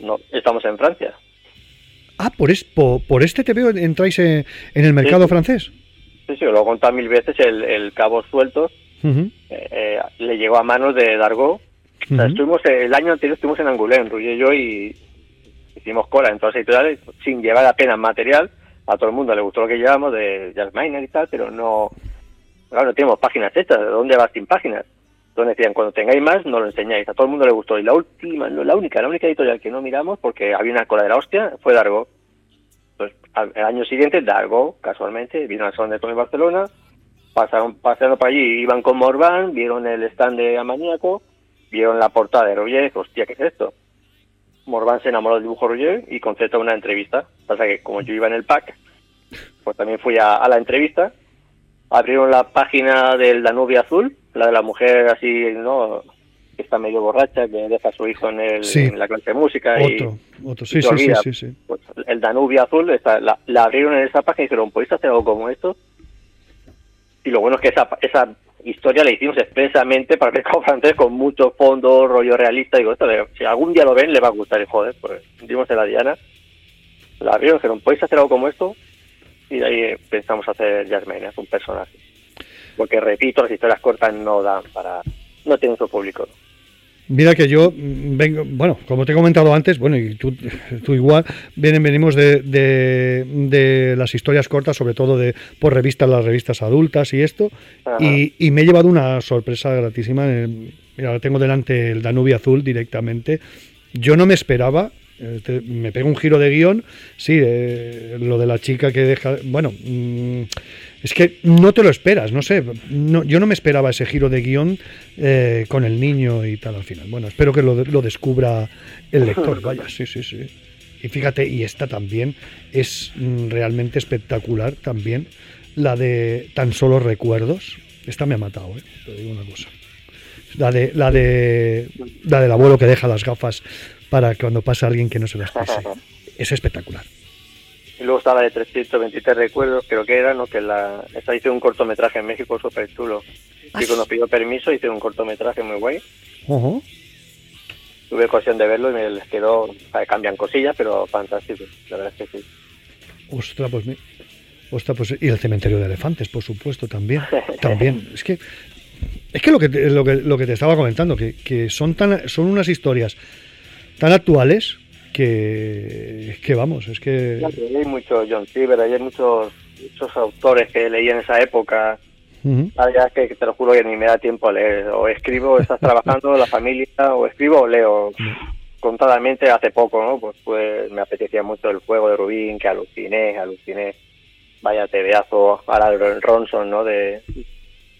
no, estamos en Francia. Ah, por, es, por, este te veo entráis en, el mercado francés. Sí, sí, lo he contado mil veces, el, el Cabo Sueltos eh, eh, le llegó a manos de Dargo. estuvimos, el año anterior estuvimos en Angoulême, Ruy y yo, y hicimos cola en todas las editoriales sin llevar apenas material. A todo el mundo le gustó lo que llevamos de Jasmine y tal, pero no, claro, no tenemos páginas hechas. ¿De dónde vas sin páginas? Entonces decían, cuando tengáis más, no lo enseñáis. A todo el mundo le gustó. Y la última, la única, la única editorial que no miramos, porque había una cola de la hostia, fue Dargo. Entonces, el año siguiente, Dargo, casualmente, vino al Salón de Tony Barcelona, pasaron paseando por allí, iban con Morvan, vieron el stand de Amaníaco, vieron la portada de Roger, hostia, ¿qué es esto? Morvan se enamoró del dibujo rollo y concertó una entrevista. Pasa que como yo iba en el pack, pues también fui a, la entrevista. Abrieron la página del Danubio Azul, la de la mujer así, ¿no? Que está medio borracha, que deja a su hijo en, el, en la clase de música. Otro, y, otro. Sí, sí, sí, sí, pues, el Danubio Azul, está, la, la, abrieron en esa página y dijeron, ¿podéis hacer algo como esto? Y lo bueno es que esa, esa historia la hicimos expresamente para el mercado francés con mucho fondo, rollo realista. Digo, esto, si algún día lo ven, le va a gustar. Y joder, pues dimos en la Diana. La abrieron dijeron, ¿podéis hacer algo como esto? Y de ahí pensamos hacer Jasmine, es un personaje. Porque repito, las historias cortas no dan para. no tienen su público. Mira que yo vengo, bueno, como te he comentado antes, bueno, y tú, tú igual, vienen, venimos de, de, las historias cortas, sobre todo de por revistas, las revistas adultas y esto, y, y, me he llevado una sorpresa gratísima. mira, ahora tengo delante el Danubio Azul directamente. Yo no me esperaba, este, me pego un giro de guion, sí, eh, lo de la chica que deja, bueno, mm, es que no te lo esperas, no sé, yo no me esperaba ese giro de guion eh, con el niño y tal al final. Bueno, espero que lo, descubra el lector, vaya, sí, sí, sí. Y fíjate, y esta también es mm, realmente espectacular también, la de tan solo recuerdos. Esta me ha matado, ¿eh? te digo una cosa. La de, la de la del abuelo que deja las gafas para cuando pasa alguien que no se las pase. Es espectacular. Y luego estaba de 323 recuerdos, creo que era, ¿no? Que la, esta hice un cortometraje en México súper chulo. Y cuando pidió permiso hice un cortometraje muy guay. Tuve ocasión de verlo y me les quedó, cambian cosillas, pero fantástico, la verdad es que sí. Ostras, pues, ostras, pues y el cementerio de elefantes, por supuesto, también. también. Es que es que lo que te, lo que, lo que te estaba comentando, que, que son tan son unas historias tan actuales que, que vamos, es que... hay mucho John Silver, hay muchos, muchos autores que leí en esa época. Uh que, te lo juro que ni me da tiempo a leer. O escribo, estás trabajando, la familia, o escribo o leo. Contadamente hace poco, ¿no? Pues, pues me apetecía mucho el juego de Rubín, que aluciné, aluciné. Vaya tebeazo, ahora Ronson, ¿no? De,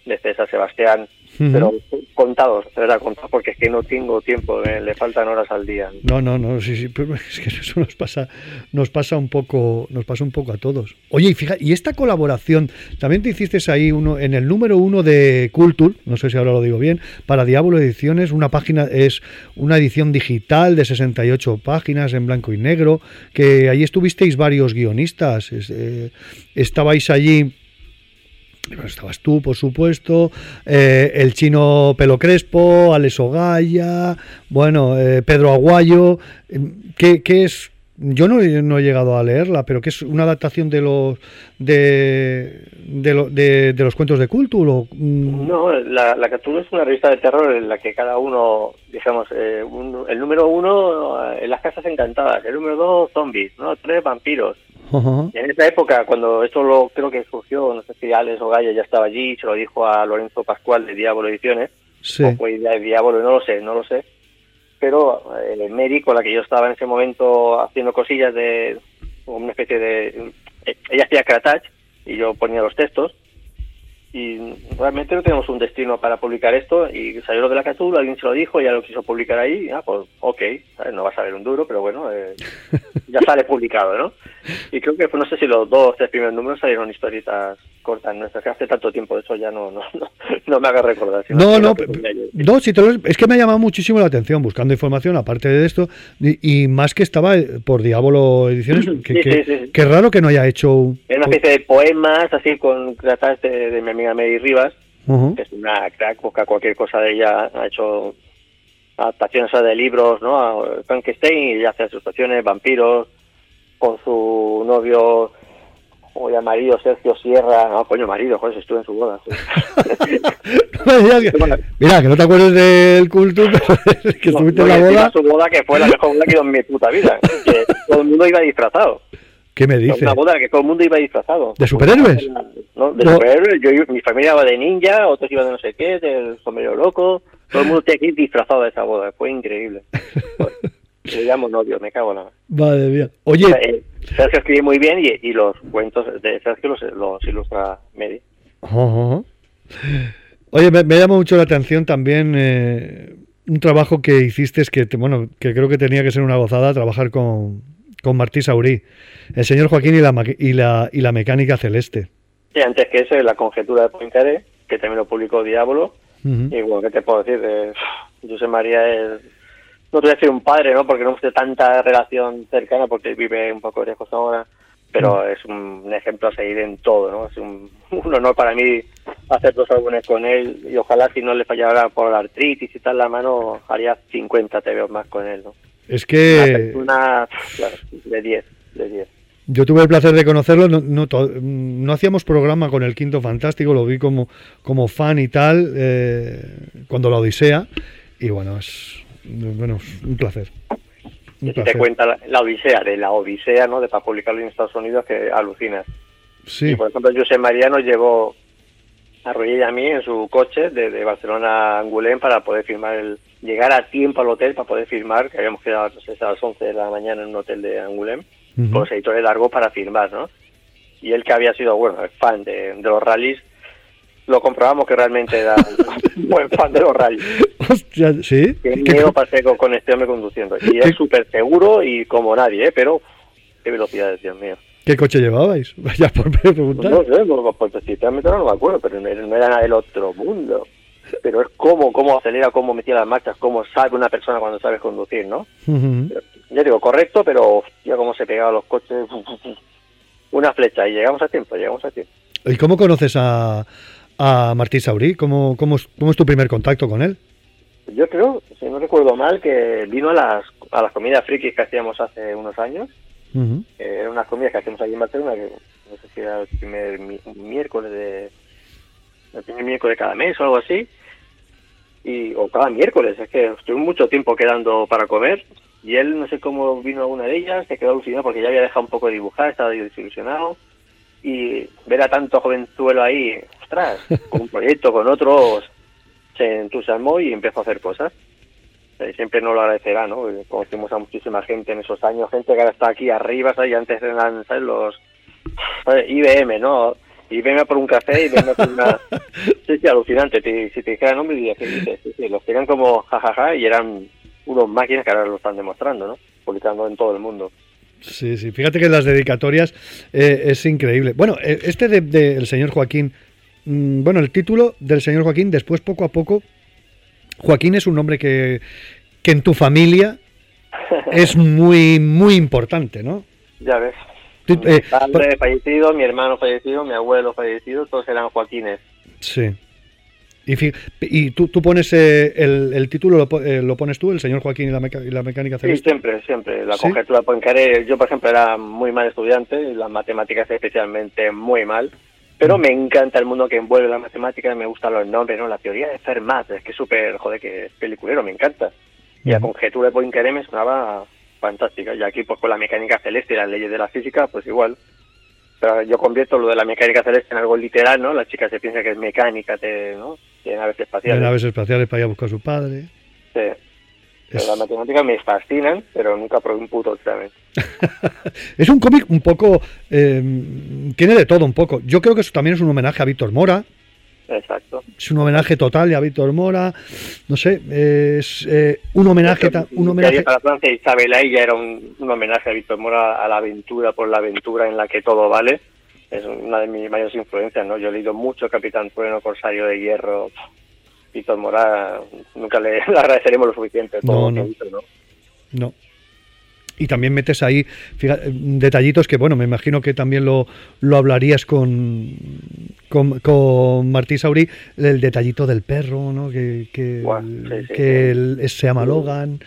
de César Sebastián pero contados, de verdad, contados, porque es que no tengo tiempo, eh, le faltan horas al día. No, no, no, sí, sí, es que eso nos pasa, nos pasa un poco, nos pasa un poco a todos. Oye, y fíjate, y esta colaboración, también te hiciste ahí uno, en el número uno de Culture, no sé si ahora lo digo bien, para Diablo Ediciones, una página, es una edición digital de 68 páginas en blanco y negro, que ahí estuvisteis varios guionistas, eh, estabais allí estabas tú, por supuesto, eh, el chino Pelo Crespo, Alex Ogaya, bueno, eh, Pedro Aguayo, ¿qué, es? Yo no, he llegado a leerla, pero que es una adaptación de los de, de, los cuentos de culto. Mm. No, la, la es una revista de terror en la que cada uno, digamos, eh, el número uno, en las casas encantadas, el número dos, zombies, ¿no? tres, vampiros, en esa época, cuando esto lo creo que surgió, no sé si Alex o Gaya ya estaba allí, se lo dijo a Lorenzo Pascual de Diablo Ediciones, sí. o fue idea de Diablo, no lo sé, no lo sé. Pero el eh, Mary, con la que yo estaba en ese momento haciendo cosillas de una especie de... Eh, ella hacía Kratach y yo ponía los textos, y realmente no tenemos un destino para publicar esto y salió lo de la Catul, alguien se lo dijo, ya lo quiso publicar ahí, ah, pues ok, no vas a ver un duro, pero bueno, eh, ya sale publicado, ¿no? Y creo que pues, no sé si los dos tres primeros números salieron historietas cortas nuestras, que hace tanto tiempo de eso ya no, no, no, me haga recordar. no, no, no, si es que me ha llamado muchísimo la atención buscando información, aparte de esto, y, más que estaba eh, por Diablo Ediciones, que, que, raro que no haya hecho... una especie de poemas, así con tratas de, de amiga Mary Rivas, que es una crack, busca cualquier cosa de ella, ha hecho adaptaciones de libros, ¿no? A Frankenstein y hace asociaciones, vampiros, con su novio o ya marido Sergio Sierra, no, coño, marido, joder, estuve en su boda. mira, que no te acuerdes del culto, pero que estuviste en la boda. su boda que fue la mejor boda que he ido en mi puta vida, que todo el mundo iba disfrazado. ¿Qué me dices? Una boda que todo el mundo iba disfrazado. ¿De superhéroes? No, de superhéroes. Yo, mi familia iba de ninja, otros iban de no sé qué, del sombrero loco. Todo el mundo tenía que ir disfrazado de esa boda. Fue increíble. Le llamo novio, me cago en la... Vale, bien. Oye... Eh, Sergio escribe muy bien y, y, los cuentos de Sergio los, los ilustra Medi. Oye, me, me, llama mucho la atención también... Eh un trabajo que hiciste que, bueno, que creo que tenía que ser una gozada trabajar con, con Martí Saurí, el señor Joaquín y la, y la, y la mecánica celeste. Sí, antes que eso, la conjetura de Poincaré, que también lo publicó Diablo. Y bueno, ¿qué te puedo decir? De, José María es, no te voy a decir un padre, ¿no? Porque no de tanta relación cercana, porque vive un poco lejos ahora, pero es un, ejemplo a seguir en todo, ¿no? Es un, honor para mí hacer dos álbumes con él y ojalá si no le fallara por la artritis y tal la mano, haría 50 TVOs más con él, ¿no? Es que... Una, de 10, de 10. Yo tuve el placer de conocerlo, no, no, hacíamos programa con el Quinto Fantástico, lo vi como, como fan y tal, eh, cuando la Odisea, y bueno, es, bueno, un placer. Un Te cuenta la, Odisea, de la Odisea, ¿no? De para publicarlo en Estados Unidos, que alucinas. Sí. Y por ejemplo, José Mariano llevó a Roger y a mí en su coche de, de Barcelona a Angulén para poder firmar el, llegar a tiempo al hotel para poder firmar, que habíamos quedado a las 11 de la mañana en un hotel de Angulén con los editores largos para firmar, ¿no? Y él que había sido, bueno, fan de, los rallies, lo comprobamos que realmente era un buen fan de los rallies. Hostia, ¿sí? Qué miedo pasé con, este hombre conduciendo. Y es súper seguro y como nadie, ¿eh? Pero qué velocidad, Dios mío. ¿Qué coche llevabais? Vaya por preguntar. No, sé, pues, pues, precisamente no me acuerdo, pero no era nada del otro mundo. Pero es cómo, cómo acelera, cómo metía las marchas, cómo sabe una persona cuando sabe conducir, ¿no? ya digo, correcto, pero ya como se pegaba los coches, una flecha y llegamos a tiempo, llegamos a tiempo. ¿Y cómo conoces a, a Martí Saurí? ¿Cómo, cómo, ¿Cómo es tu primer contacto con él? Yo creo, si no recuerdo mal, que vino a las, a las comidas frikis que hacíamos hace unos años. Uh eran unas comidas que hacíamos allí en Barcelona, que no sé si era el primer miércoles de... El primer miércoles de cada mes o algo así. Y, o cada miércoles, es que estuve mucho tiempo quedando para comer y él, no sé cómo vino a una de ellas, se quedó alucinado porque ya había dejado un poco de dibujar, estaba desilusionado. Y ver a tanto jovenzuelo ahí, ostras, con un proyecto, con otros, se entusiasmó y empezó a hacer cosas. Y siempre no lo agradecerá, ¿no? Conocimos a muchísima gente en esos años, gente que ahora está aquí arriba, ¿sabes? Y antes eran, ¿sabes? Los IBM, ¿no? IBM por un café y venga por una... Sí, sí, alucinante. si te dijera el nombre, diría que sí, sí, los tenían como jajaja y eran unos máquinas que ahora lo están demostrando, ¿no? Publicando en todo el mundo. Sí, sí, fíjate que las dedicatorias eh, es increíble. Bueno, eh, este del de, señor Joaquín, mm, bueno, el título del señor Joaquín, después poco a poco, Joaquín es un nombre que, que en tu familia es muy, muy importante, ¿no? Ya ves. Mi eh, padre fallecido, mi hermano fallecido, mi abuelo fallecido, todos eran Joaquines. Sí. Y, y tú, tú pones eh, el, el, título, eh, lo, pones tú, el señor Joaquín y la, la mecánica celeste. Sí, siempre, siempre. La conjetura Poincaré, yo por ejemplo era muy mal estudiante, y las matemáticas especialmente muy mal, pero mm. me encanta el mundo que envuelve la matemática, me gustan los nombres, ¿no? La teoría de Fermat, es que es súper, joder, que es peliculero, me encanta. Y la conjetura de Poincaré me sonaba fantástica. Y aquí pues con la mecánica celeste y las leyes de la física, pues igual. Pero yo convierto lo de la mecánica celeste en algo literal, ¿no? La chica se piensa que es mecánica, ¿no? de naves espaciales. Naves espaciales para ir a buscar a su padre. Sí. Las matemáticas me fascinan, pero nunca probé un puto examen. es un cómic un poco... Eh, tiene de todo un poco. Yo creo que eso también es un homenaje a Víctor Mora. Exacto. Es un homenaje total a Víctor Mora. No sé, es eh, un homenaje... un homenaje... Para Francia, Isabel ya era un, un homenaje a Víctor Mora, a la aventura por la aventura en la que todo vale es una de mis mayores influencias, ¿no? Yo he leído mucho Capitán Trueno, Corsario de Hierro, Víctor Morá, nunca le, agradeceremos lo suficiente. Todo no, no. no. Y también metes ahí detallitos que, bueno, me imagino que también lo, lo hablarías con, con, con Martí Sauri, el detallito del perro, ¿no? Que, que, se llama Logan.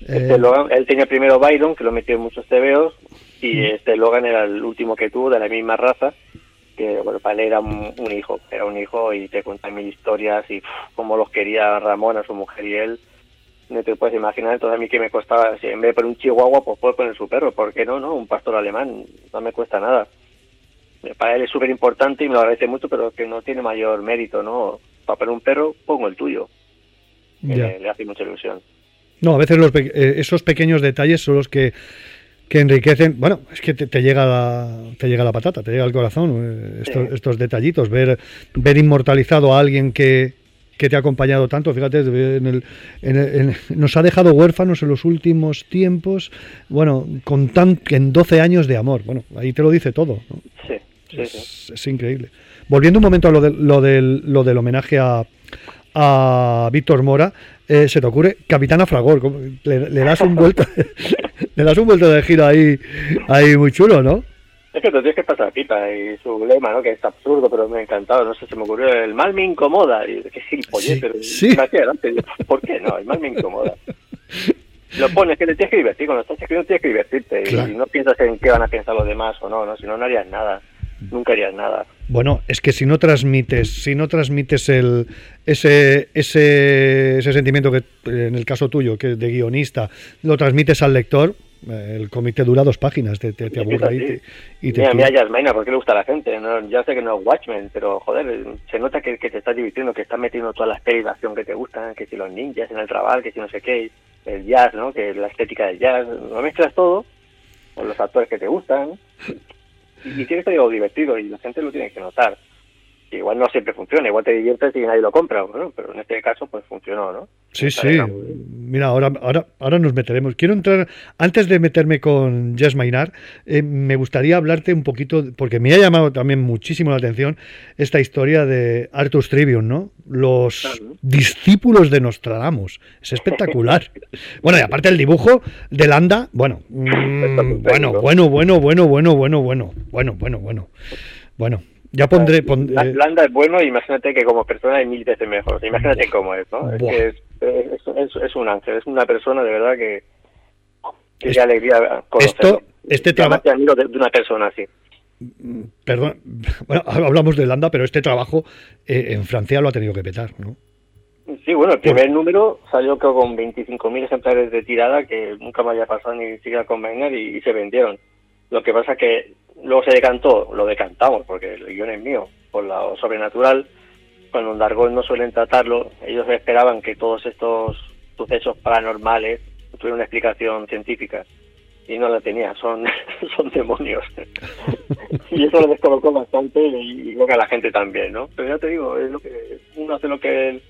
Este eh, Logan. Él tenía primero Byron, que lo metió en muchos tebeos, y este Logan era el último que tuvo de la misma raza que bueno para él era un, hijo era un hijo y te cuenta mil historias y cómo los quería Ramón a su mujer y él no te puedes imaginar entonces a mí que me costaba si en vez de poner un chihuahua pues puedo poner su perro ¿por qué no? no un pastor alemán no me cuesta nada. Para él es súper importante y me lo agradece mucho pero que no tiene mayor mérito no para poner un perro pongo el tuyo. Le, hace mucha ilusión. No a veces los, eh, esos pequeños detalles son los que que enriquecen, bueno, es que te, llega la, te llega la patata, te llega al corazón, eh, estos, estos, detallitos, ver, ver inmortalizado a alguien que, que te ha acompañado tanto. Fíjate, en el, nos ha dejado huérfanos en los últimos tiempos, bueno, con tan, en 12 años de amor. Bueno, ahí te lo dice todo. Sí, sí, es, increíble. Volviendo un momento a lo, de, lo, del, lo del homenaje a, a Víctor Mora, eh, se te ocurre Capitana Fragor, le, le das un vuelto, le das un vuelto de giro ahí, ahí muy chulo, ¿no? Es que te tienes que pasar pipa y su lema, ¿no? Que es absurdo, pero me ha encantado. No sé, se me ocurrió el mal me incomoda. Y qué gilipollez, pero sí. adelante. ¿Por qué no? El mal me incomoda. Lo pones que te tienes que divertir. Cuando estás escribiendo tienes que divertirte. Y no piensas en qué van a pensar los demás o no, ¿no? Si no, no harías nada. Nunca harías nada. Bueno, es que si no transmites, si no transmites el, ese, ese, ese sentimiento que en el caso tuyo, que de guionista, lo transmites al lector, el comité dura dos páginas, te, te, te aburre ahí y te... Mira, mira Yasmaina, ¿por qué le gusta a la gente? No, ya sé que no es Watchmen, pero joder, se nota que, que te estás divirtiendo, que estás metiendo todas las pelis de acción que te gustan, que si los ninjas en el trabajo, que si no sé qué, el jazz, ¿no? Que la estética del jazz, lo mezclas todo con los actores que te gustan y, y tienes que algo divertido y la gente lo tiene que notar igual no siempre funciona, igual te diviertes y nadie lo compra, pero en este caso pues funcionó, ¿no? Sí, sí. Mira, ahora, ahora, ahora nos meteremos. Quiero entrar, antes de meterme con Jess Maynard, eh, me gustaría hablarte un poquito, porque me ha llamado también muchísimo la atención esta historia de Arthur Tribune, ¿no? Los discípulos de Nostradamus. Es espectacular. bueno, y aparte el dibujo de Landa, bueno, mm, bueno, bueno, bueno, bueno, bueno, bueno, bueno, bueno, bueno, bueno. Bueno, ya pondré. pondré... Landa es bueno, imagínate que como persona es mil veces mejor. Imagínate cómo es, ¿no? Es, que es, es, un ángel, es una persona de verdad que. que es, alegría Esto, este trabajo. de, de una persona así. Perdón, bueno, hablamos de Landa, pero este trabajo eh, en Francia lo ha tenido que petar, ¿no? Sí, bueno, el primer número salió creo con 25.000 ejemplares de tirada que nunca me había pasado ni siquiera con Wenger y, y se vendieron. Lo que pasa que Luego se decantó, lo decantamos, porque el guion es mío, por lo sobrenatural. Cuando en Dargol no suelen tratarlo, ellos esperaban que todos estos sucesos paranormales tuvieran una explicación científica. Y no la tenía, son, son demonios. y eso lo descolocó bastante y, creo que a la gente también, ¿no? Pero ya te digo, es lo que uno hace lo que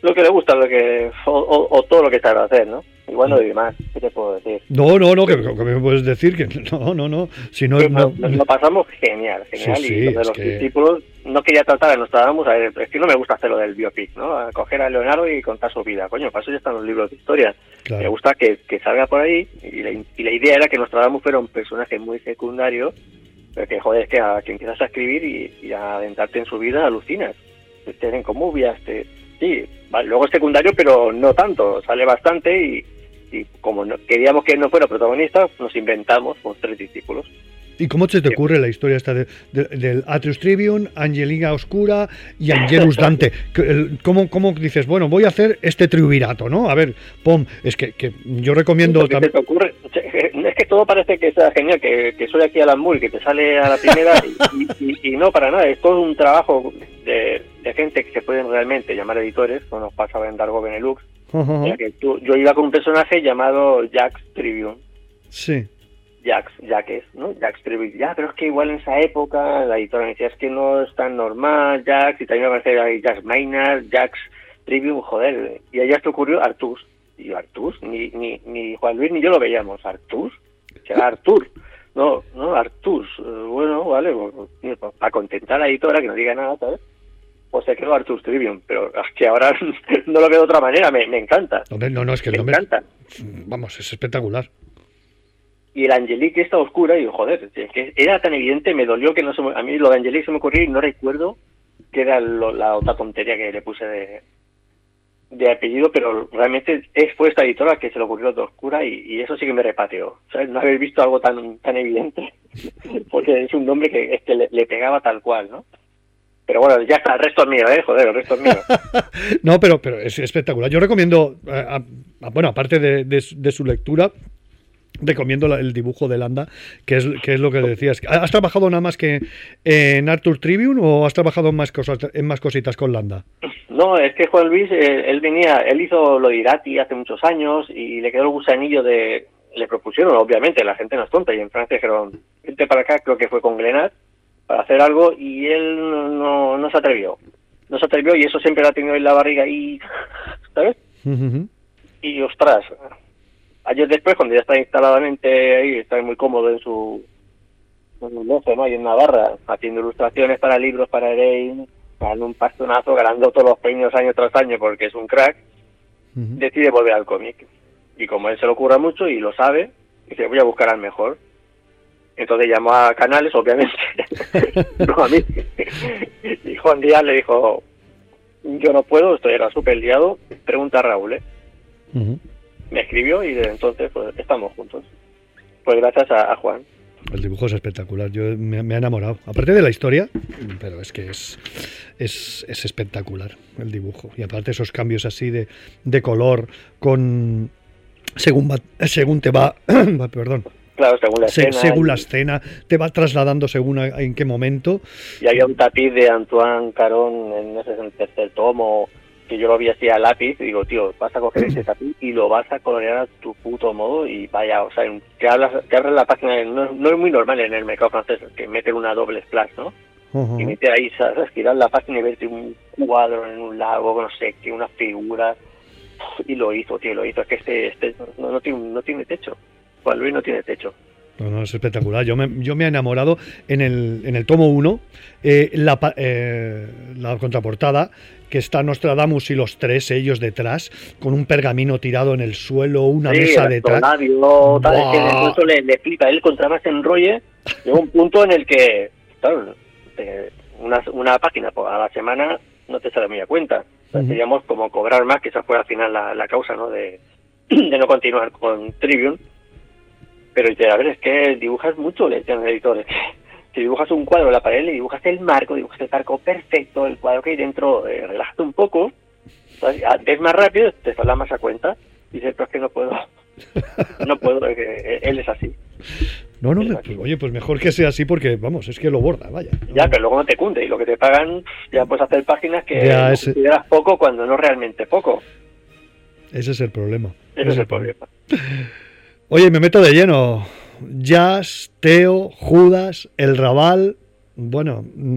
lo que le gusta, lo que o todo lo que sabe hacer, ¿no? Igual no doy más, ¿qué te puedo decir? No, no, no, que, me puedes decir que no, no, no. Si no, no, nos lo pasamos genial, genial. y los de los discípulos no quería tratar a Nostradamus, a ver, es que no me gusta hacer lo del biopic, ¿no? A coger a Leonardo y contar su vida. Coño, para eso ya están los libros de historia. Me gusta que, que, salga por ahí y la, y la idea era que Nostradamus fuera un personaje muy secundario, pero que, joder, es que a que empiezas a escribir y, y a adentrarte en su vida alucinas. Te ven como te sí, luego es secundario, pero no tanto, sale bastante y, como queríamos que él no fuera protagonista, nos inventamos con tres discípulos. ¿Y cómo se te ocurre la historia esta de, del Atrius Tribune, Angelina Oscura y Angelus Dante? ¿Cómo, ¿Cómo, dices, bueno, voy a hacer este triunvirato, ¿no? A ver, pom, es que, que yo recomiendo también... ocurre? Es que todo parece que sea genial, que, que soy aquí a la Moore, que te sale a la primera y, y, no para nada, es todo un trabajo de, de, gente que se pueden realmente llamar editores, como nos pasaba en Dargo Benelux. Que yo iba con un personaje llamado Jax Tribune. Sí Jax, Jax, ¿no? Jax Tribune. Ya, pero es que igual en esa época la editora me decía, es que no es tan normal, Jax, y también me aparecía Jax Maynard, Jax Tribune, joder. Y allá esto ocurrió Artus. Y yo, Artus, ni, ni, ni Juan Luis ni yo lo veíamos. Artus, será Artur. No, no, Artus. Eh, bueno, vale, pues, pues, para contentar a la editora, que no diga nada, ¿sabes? Pues se quedó Artus Tribune, pero es que ahora no lo veo de otra manera, me, me encanta. no, no, es que me encanta. Vamos, es espectacular y el Angelique está oscura y joder, que era tan evidente, me dolió que no se a mí lo de Angelique se me ocurrió y no recuerdo qué era la otra tontería que le puse de, de apellido, pero realmente es fue esta editora que se le ocurrió de oscura y, eso sí que me repateó, ¿sabes? No haber visto algo tan tan evidente, porque es un nombre que, es que le, pegaba tal cual, ¿no? Pero bueno, ya está, el resto es mío, ¿eh? Joder, el resto es mío. no, pero, pero es espectacular. Yo recomiendo, eh, bueno, aparte de, de su lectura, recomiendo el dibujo de Landa, que es, que es lo que decías. ¿Has trabajado nada más que en Arthur Tribune o has trabajado en más, cosas, en más cositas con Landa? No, es que Juan Luis, eh, él venía, él hizo lo de Irati hace muchos años y le quedó el gusanillo de... Le propusieron, obviamente, la gente no es tonta, y en Francia dijeron, vente para acá, creo que fue con Glenat, para hacer algo, y él no, no se atrevió. no se atrevió y eso siempre lo ha tenido en la barriga y, ¿sabes? Y ostras, ayer después, cuando ya está instaladamente ahí, está muy cómodo en su, en un ¿no? Ahí en Navarra, haciendo ilustraciones para libros, para Erein, ganando un pastonazo, ganando todos los premios año tras año porque es un crack, decide volver al cómic. Y como él se lo ocurra mucho y lo sabe, dice, voy a buscar al mejor. Entonces llamó a Canales, obviamente, no a mí. y Juan Díaz le dijo, yo no puedo, estoy era súper liado, pregunta a Raúl. ¿eh? Me escribió y desde entonces pues estamos juntos. Pues gracias a, Juan. El dibujo es espectacular, yo me, ha enamorado. Aparte de la historia, pero es que es, es, es espectacular el dibujo. Y aparte esos cambios así de, de color con según según te va, perdón, Claro, según la escena. según la escena, te va trasladando según en qué momento. Y había un tapiz de Antoine Caron en ese tercer tomo, que yo lo vi así a lápiz, y digo, tío, vas a coger ese tapiz y lo vas a colorear a tu puto modo, y vaya, o sea, que, hablas, que abres la página, no, es muy normal en el mercado francés que meten una doble splash, ¿no? Y meter ahí, ¿sabes? Girar la página y verte un cuadro en un lago, no sé, que una figura. Y lo hizo, tío, lo hizo. Es que este, este no, no, tiene, no tiene techo. Juan Luis no tiene techo. No, no, es espectacular. Yo me, yo me he enamorado en el, en el tomo 1, eh, la, eh, la contraportada, que está Nostradamus y los tres ellos detrás, con un pergamino tirado en el suelo, una mesa detrás. tal, es que le, le, flipa. Él contra más enrolle, llega un punto en el que, claro, una, una página a la semana no te sale muy a cuenta. Seríamos como cobrar más, que esa fue al final la, la causa ¿no? de, de no continuar con Tribune pero dice, a ver, es que dibujas mucho, le decían los editores. Si dibujas un cuadro en la pared, le dibujas el marco, dibujas el marco perfecto, el cuadro que hay dentro, eh, relájate un poco, es más rápido, te saldrá más a cuenta. Dice, pero es que no puedo, no puedo, eh, él es así. No, no, oye, pues mejor que sea así porque, vamos, es que lo borda, vaya. Ya, pero luego no te cunde y lo que te pagan, ya puedes hacer páginas que consideras poco cuando no realmente poco. Ese es el problema. Ese, es el problema. Oye, me meto de lleno. Jazz, Teo, Judas, El Raval. Bueno, mm,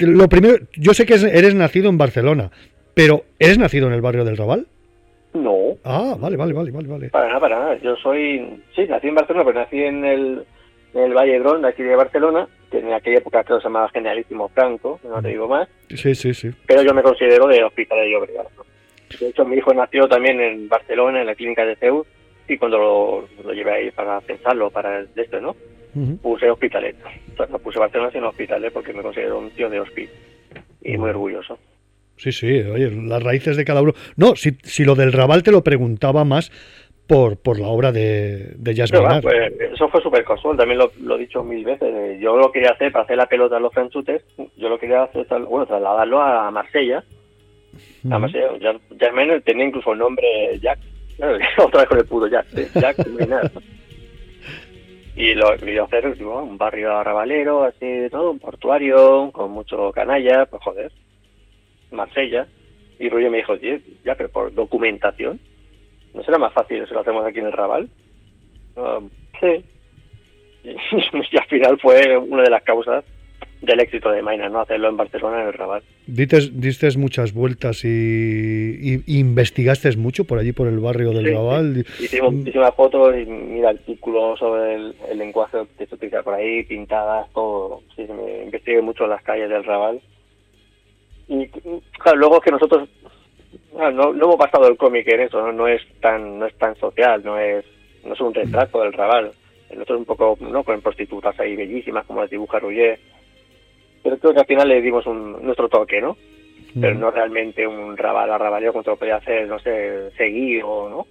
lo primero, yo sé que eres nacido en Barcelona, pero ¿eres nacido en el barrio del Raval? No. Ah, vale, vale, vale, vale, vale. Para nada, para nada. Yo soy, sí, nací en Barcelona, pero nací en el, en el Valle de aquí de Barcelona, que en aquella época creo que se llamaba Generalísimo Franco, no te digo más. Sí, sí, sí. Pero yo me considero de Hospital de Llobregat. De hecho, mi hijo nació también en Barcelona, en la clínica de Zeus, y cuando lo, llevé ahí para pensarlo, para esto, ¿no? Puse Hospitalet. O sea, no puse Barcelona, sino Hospitalet porque me considero un tío de hospital y muy orgulloso. Sí, sí, oye, las raíces de cada uno. No, si, si lo del Raval te lo preguntaba más por, por la obra de, de Jazz pues, Eso fue súper casual, también lo, he dicho mil veces. Yo lo quería hacer para hacer la pelota a los franchutes, yo lo quería hacer, bueno, trasladarlo a Marsella. A Marsella, Jazz tenía incluso el nombre Otra vez con el puto Jack, Jack Y lo quería hacer un barrio arrabalero, así de todo, un portuario, con mucho canalla, pues joder, Marsella. Y Rollo me dijo, ya, pero por documentación, ¿no será más fácil si lo hacemos aquí en el Raval? Sí. y al final fue una de las causas del éxito de Maina, ¿no? Hacerlo en Barcelona, en el Rabat. Diste, muchas vueltas y, investigaste mucho por allí, por el barrio del Raval. Hicimos muchísimas fotos y mira artículos sobre el, lenguaje que se utiliza por ahí, pintadas, todo. Sí, me investigué mucho las calles del Raval. Y claro, luego es que nosotros no, no, hemos pasado el cómic en eso, ¿no? es tan no es tan social, no es no es un retrato del Raval. Nosotros un poco, ¿no? Con prostitutas ahí bellísimas, como las dibuja Ruggier pero creo que al final le dimos un, nuestro toque, ¿no? Pero no realmente un rabal a rabaleo como te lo podía hacer, no sé, seguir o no.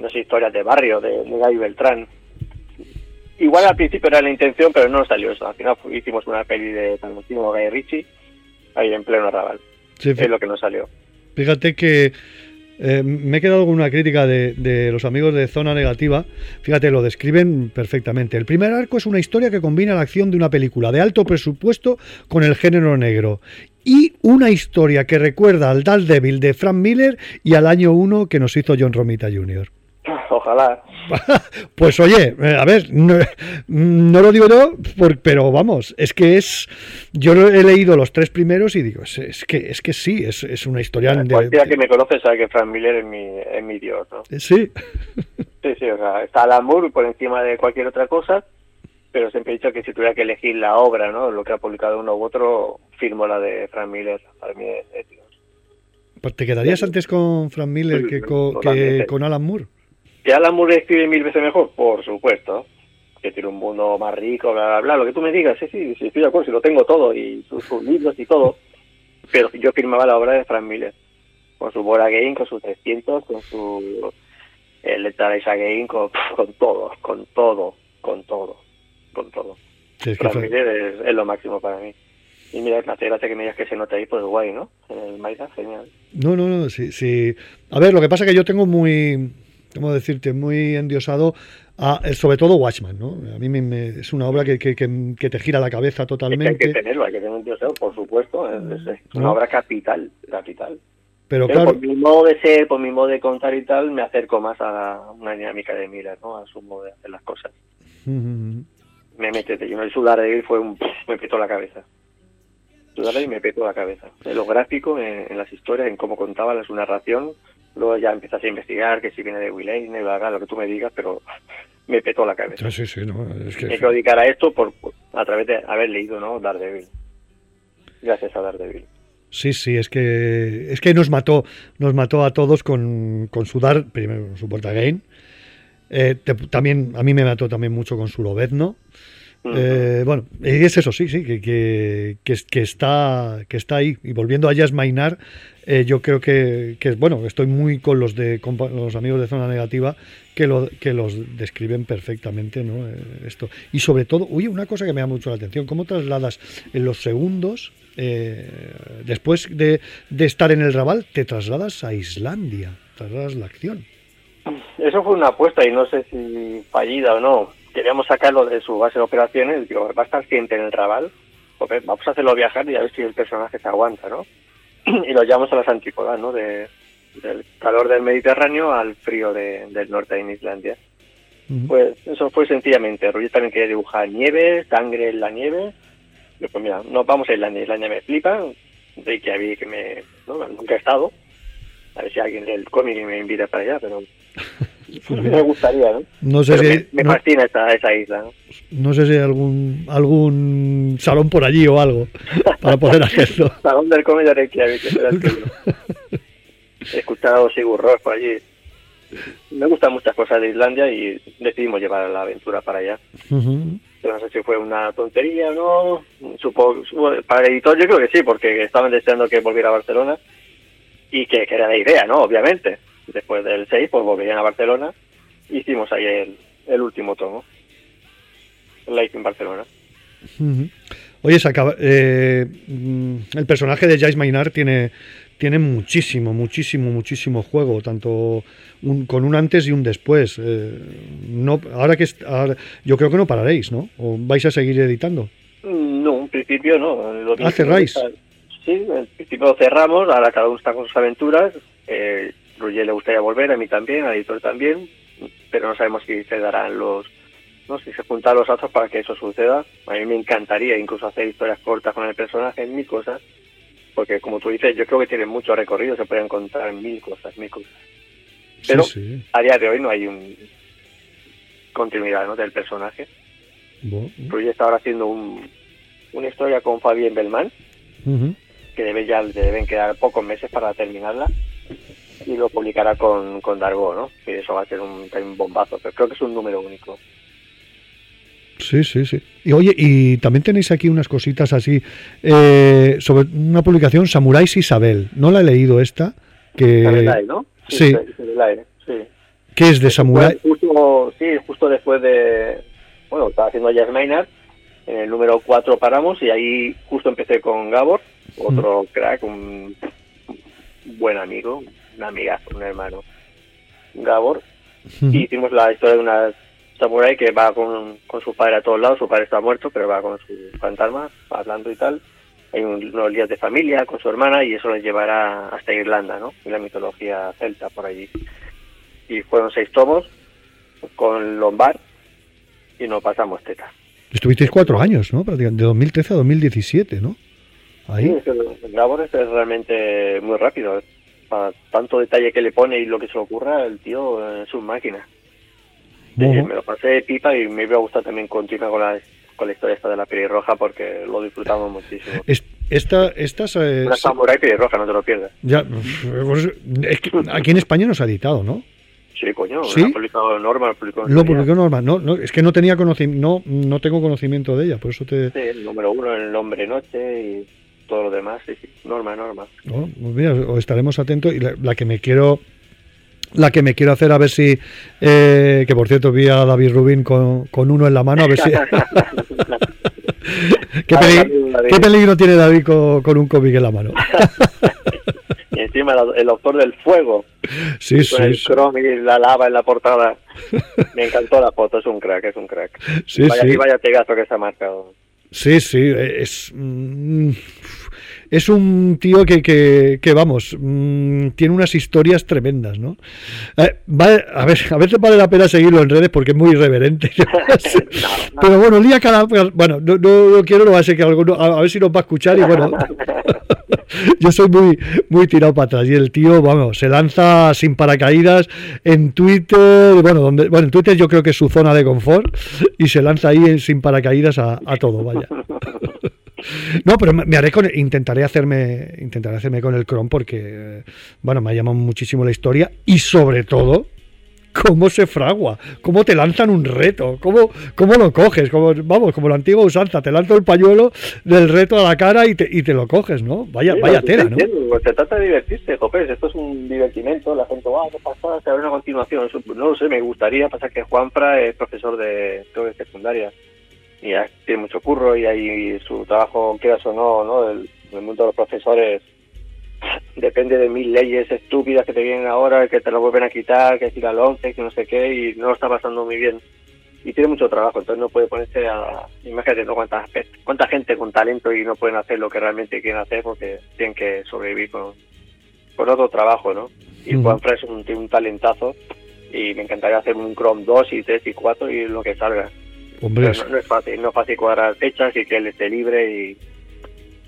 No sé, historias de barrio, de, de Beltrán. Igual al principio era la intención, pero no salió eso. Al final hicimos una peli de Tarantino, Guy Ritchie, ahí en pleno rabal. es lo que nos salió. Fíjate que eh, me he quedado con una crítica de, los amigos de Zona Negativa. Fíjate, lo describen perfectamente. El primer arco es una historia que combina la acción de una película de alto presupuesto con el género negro. Y una historia que recuerda al Dal Devil de Frank Miller y al año 1 que nos hizo John Romita Jr. ojalá. pues oye, eh, a ver, no, lo digo yo, pero vamos, es que es. Yo he leído los tres primeros y digo, es, que es que sí, es, es una historia. de, cualquiera que me conoce sabe que Frank Miller es mi, es mi dios, ¿no? Eh, sí. Sí, sí, o sea, está Alan Moore por encima de cualquier otra cosa, pero siempre he dicho que si tuviera que elegir la obra, ¿no? Lo que ha publicado uno u otro, firmo la de Frank Miller. Para mí es, pues ¿Te quedarías antes con Frank Miller que, con, Alan Moore? ¿Que Alan Moore escribe mil veces mejor? Por supuesto. Que tiene un mundo más rico, bla, bla, bla. Lo que tú me digas, sí, sí, sí estoy de acuerdo, si lo tengo todo, y sus, libros y todo. Pero yo firmaba la obra de Frank Miller. Con su Bora Game, con sus 300, con su el Letalize Game, con, con todo, con todo, con todo, con todo. Frank Miller es lo máximo para mí. Y mira, gracia que me digas que se nota ahí, pues guay, ¿no? En el Minecraft, genial. No, no, no, sí, sí. A ver, lo que pasa es que yo tengo muy, ¿cómo decirte? Muy endiosado a, eh, sobre todo Watchman, ¿no? A mí me, es una obra que, que, que, te gira la cabeza totalmente. hay que tenerlo, hay que tener endiosado, por supuesto. Es, una obra capital, capital. Pero, claro, por mi modo de ser, por mi modo de contar y tal, me acerco más a una dinámica de Miller, ¿no? A su modo de hacer las cosas. Me metete, yo el sudar de él fue un... me petó la cabeza y me petó la cabeza. En lo gráfico, en, las historias, en cómo contaba su narración, luego ya empiezas a investigar que si viene de Will Eisner, lo que tú me digas, pero me petó la cabeza. Sí, sí, no, es que... Me quiero dedicar a esto por, a través de haber leído, ¿no? Daredevil. Gracias a Daredevil. Sí, sí, es que es que nos mató, nos mató a todos con, con su dar, primero su Porta Game. Eh, también a mí me mató también mucho con su Lobezno. Eh, bueno, es eso, sí, sí, que, que, está, que está ahí. Y volviendo a Jazz Mainar, eh, yo creo que, que, bueno, estoy muy con los de los amigos de Zona Negativa que, lo, que los describen perfectamente, ¿no? Eh, esto. Y sobre todo, oye, una cosa que me da mucho la atención, ¿cómo trasladas en los segundos, después de, de estar en el Raval, te trasladas a Islandia, trasladas la acción? Eso fue una apuesta y no sé si fallida o no queríamos sacarlo de su base de operaciones, digo, va a estar siempre en el Raval, vamos a hacerlo viajar y a ver si el personaje se aguanta, ¿no? y lo llevamos a las antípodas, ¿no? De, del calor del Mediterráneo al frío del norte de Islandia. Pues eso fue sencillamente. Roger también quería dibujar nieve, sangre en la nieve. Y pues mira, nos vamos a Islandia. Islandia me flipa. De que había que me. ¿no? Nunca he estado. A ver si alguien del cómic me invita para allá, pero me gustaría, ¿no? No sé si, me, fascina esa, esa isla, ¿no? No sé si hay algún, algún salón por allí o algo para poder hacerlo. salón del cómic de Reykjavik, He escuchado Sigur Ross por allí. Me gustan muchas cosas de Islandia y decidimos llevar la aventura para allá. No sé si fue una tontería o no. Supongo, para el editor yo creo que sí, porque estaban deseando que volviera a Barcelona y que, que era la idea, ¿no? Obviamente después del 6, pues volverían a Barcelona. Hicimos ahí el, el último tomo. Life en Barcelona. Oye, se acaba, eh, mm, el personaje de Jace Maynard tiene, tiene muchísimo, muchísimo, muchísimo juego, tanto un, con un antes y un después. Eh, no, ahora que ahora, yo creo que no pararéis, ¿no? ¿O vais a seguir editando? No, en principio no. Lo ah, cerráis. Sí, en principio cerramos, ahora cada uno está con sus aventuras. Eh, Roger le gustaría volver, a mí también, al editor también, pero no sabemos si se darán los, no si se juntan los astros para que eso suceda. A mí me encantaría incluso hacer historias cortas con el personaje, mil cosas, porque como tú dices, yo creo que tiene mucho recorrido, se pueden contar mil cosas, mil cosas. Pero a día de hoy no hay un continuidad ¿no? del personaje. Bueno. está ahora haciendo un, una historia con Fabien Belmán, que debe ya deben quedar pocos meses para terminarla y lo publicará con, con Dargo, ¿no? Que eso va a ser un, bombazo, pero creo que es un número único. Sí, sí, sí. Y oye, y también tenéis aquí unas cositas así eh, sobre una publicación Samuráis Isabel. No la he leído esta. Que... ¿no? Sí. sí. ¿Qué es de Samurai? Justo, sí, justo después de. Bueno, estaba haciendo Jazz Maynard. En el número 4 paramos y ahí justo empecé con Gabor, otro crack, un buen amigo, un amigazo, un hermano, Gabor, y hicimos la historia de una samurai que va con, con su padre a todos lados, su padre está muerto, pero va con su fantasma, hablando y tal. Hay unos días de familia con su hermana y eso les llevará hasta Irlanda, ¿no? Y la mitología celta por allí. Y fueron seis tomos con Lombard y nos pasamos teta. Estuvisteis cuatro años, ¿no? De 2013 a 2017, ¿no? Ahí. Sí, el labor es realmente muy rápido. Para tanto detalle que le pone y lo que se le ocurra, el tío es su máquina. me lo pasé de pipa y me iba a gustar también continuar con la, con la historia esta de la roja porque lo disfrutamos muchísimo. esta, estas, eh, Una samurai roja, no te lo pierdas. Ya, pues, es que aquí en España nos ha editado, ¿no? Sí, coño, ¿Sí? lo publicado Norma, publicó, lo publicó Norma. No, no, es que no tenía conocimiento, no, no tengo conocimiento de ella, por eso te... Sí, el número uno, el nombre noche y todo lo demás, sí, sí. Norma, Norma. No, pues mira, estaremos atentos y la, que me quiero la que me quiero hacer a ver si eh, que por cierto vi a David Rubin con, con uno en la mano a ver si ¿Qué, ¿Qué, peligro tiene David con, con un cómic en la mano y encima el autor del fuego. Sí, sí. el chrome y la lava en la portada. Me encantó la foto, es un crack, es un crack. Sí, vaya, sí. Y vaya pegazo que se ha marcado. Sí, sí, es. Mm, es un tío que, que, vamos, mm, tiene unas historias tremendas, ¿no? Eh, a ver, a veces vale la pena seguirlo en redes porque es muy irreverente. Pero bueno, día cada. Bueno, no, no, quiero, no va a ser que alguno. A, ver si nos va a escuchar y bueno. yo soy muy, muy tirado para atrás. Y el tío, vamos, se lanza sin paracaídas en Twitter. Bueno, donde, bueno, en Twitter yo creo que es su zona de confort. Y se lanza ahí sin paracaídas a, a todo, vaya. No, pero me haré con, intentaré hacerme, intentaré hacerme con el Chrome porque, bueno, me ha llamado muchísimo la historia y sobre todo cómo se fragua, cómo te lanzan un reto, cómo, cómo lo coges, como, vamos, como la antigua usanza, te lanzo el pañuelo del reto a la cara y te, y te lo coges, ¿no? Vaya, vaya tela, ¿no? Pues se trata de divertirse, Jopes, esto es un divertimento, la gente, va, ¿qué pasa? Se abre una continuación, no lo sé, me gustaría, pasa que Juanfra es profesor de, creo de secundaria, y tiene mucho curro y ahí su trabajo, quieras o no, ¿no? El, el mundo de los profesores depende de mil leyes estúpidas que te vienen ahora, que te lo vuelven a quitar, que siga al 11, que no sé qué, y no lo está pasando muy bien. Y tiene mucho trabajo, entonces no puede ponerse a... Imagínate, ¿no? Cuánta, cuánta gente con talento y no pueden hacer lo que realmente quieren hacer porque tienen que sobrevivir con, con otro trabajo, ¿no? Y Juan Fres es un, tiene un talentazo y me encantaría hacer un Chrome 2 y 3 y 4 y lo que salga. Hombre, no, es fácil, no es fácil cuadrar fechas y que él esté libre y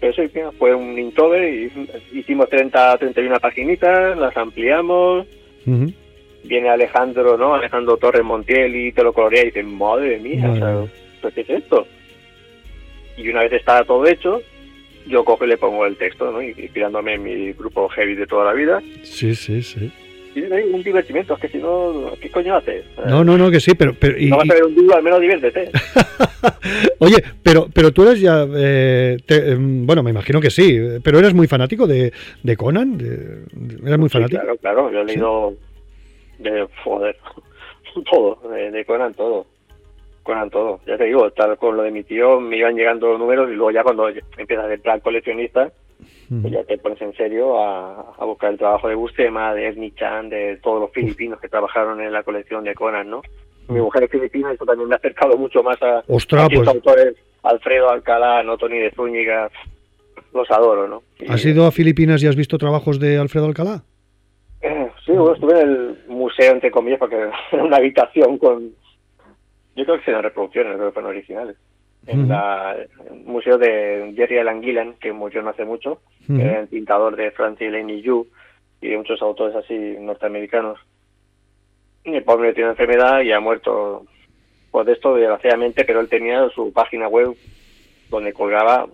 pero sí, fue un Inktober y hicimos 30, 31 paginitas, las ampliamos. Viene Alejandro, ¿no? Alejandro Torres Montiel y te lo colorea y dice, madre mía, ¿qué es esto? Y una vez está todo hecho, yo cojo y le pongo el texto, ¿no? Inspirándome en mi grupo heavy de toda la vida. Sí, sí, sí un divertimento, es que si no, ¿qué coño haces? No, no, no, que sí, pero... pero y, no vas a ver un duro, al menos diviértete. Oye, pero, pero tú eres ya... Eh, em, bueno, me imagino que sí, pero eres muy fanático de, de Conan, ¿eres muy fanático? claro, claro, yo he leído... De, joder, todo, de, Conan todo. Conan todo, ya te digo, tal con lo de mi tío me iban llegando números y luego ya cuando empiezas el plan coleccionista ya te pones en serio a, buscar el trabajo de Buscema, de Edni Chan, de todos los filipinos que trabajaron en la colección de Conan, ¿no? Mi mujer es filipina, eso también me ha acercado mucho más a, Ostras, pues... autores, Alfredo Alcalá, no Tony de Zúñiga, los adoro, ¿no? ¿Has ido a Filipinas y has visto trabajos de Alfredo Alcalá? Eh, sí, bueno, estuve en el museo, entre comillas, porque era una habitación con... Yo creo que eran reproducciones, creo que fueron originales en la, el museo de Jerry Alan Gillan, que murió no hace mucho, que era el pintador de Francis Lane Yu y de muchos autores así norteamericanos. Y el pobre tiene enfermedad y ha muerto por esto, desgraciadamente, pero él tenía su página web donde colgaba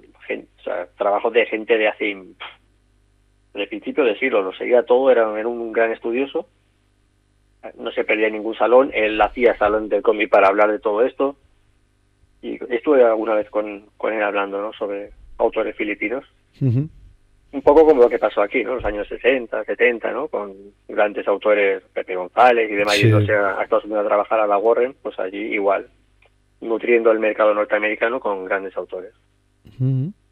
trabajos de gente de hace de principio de siglo, lo seguía todo, era, era un gran estudioso, no se perdía ningún salón, él hacía salón del cómic para hablar de todo esto, y estuve alguna vez con, con él hablando ¿no? sobre autores filipinos. Un poco como lo que pasó aquí, ¿no? Los años 60, 70, ¿no? Con grandes autores, Pepe González y demás, sí. yéndose a Estados Unidos a trabajar a la Warren, pues allí igual, nutriendo el mercado norteamericano con grandes autores.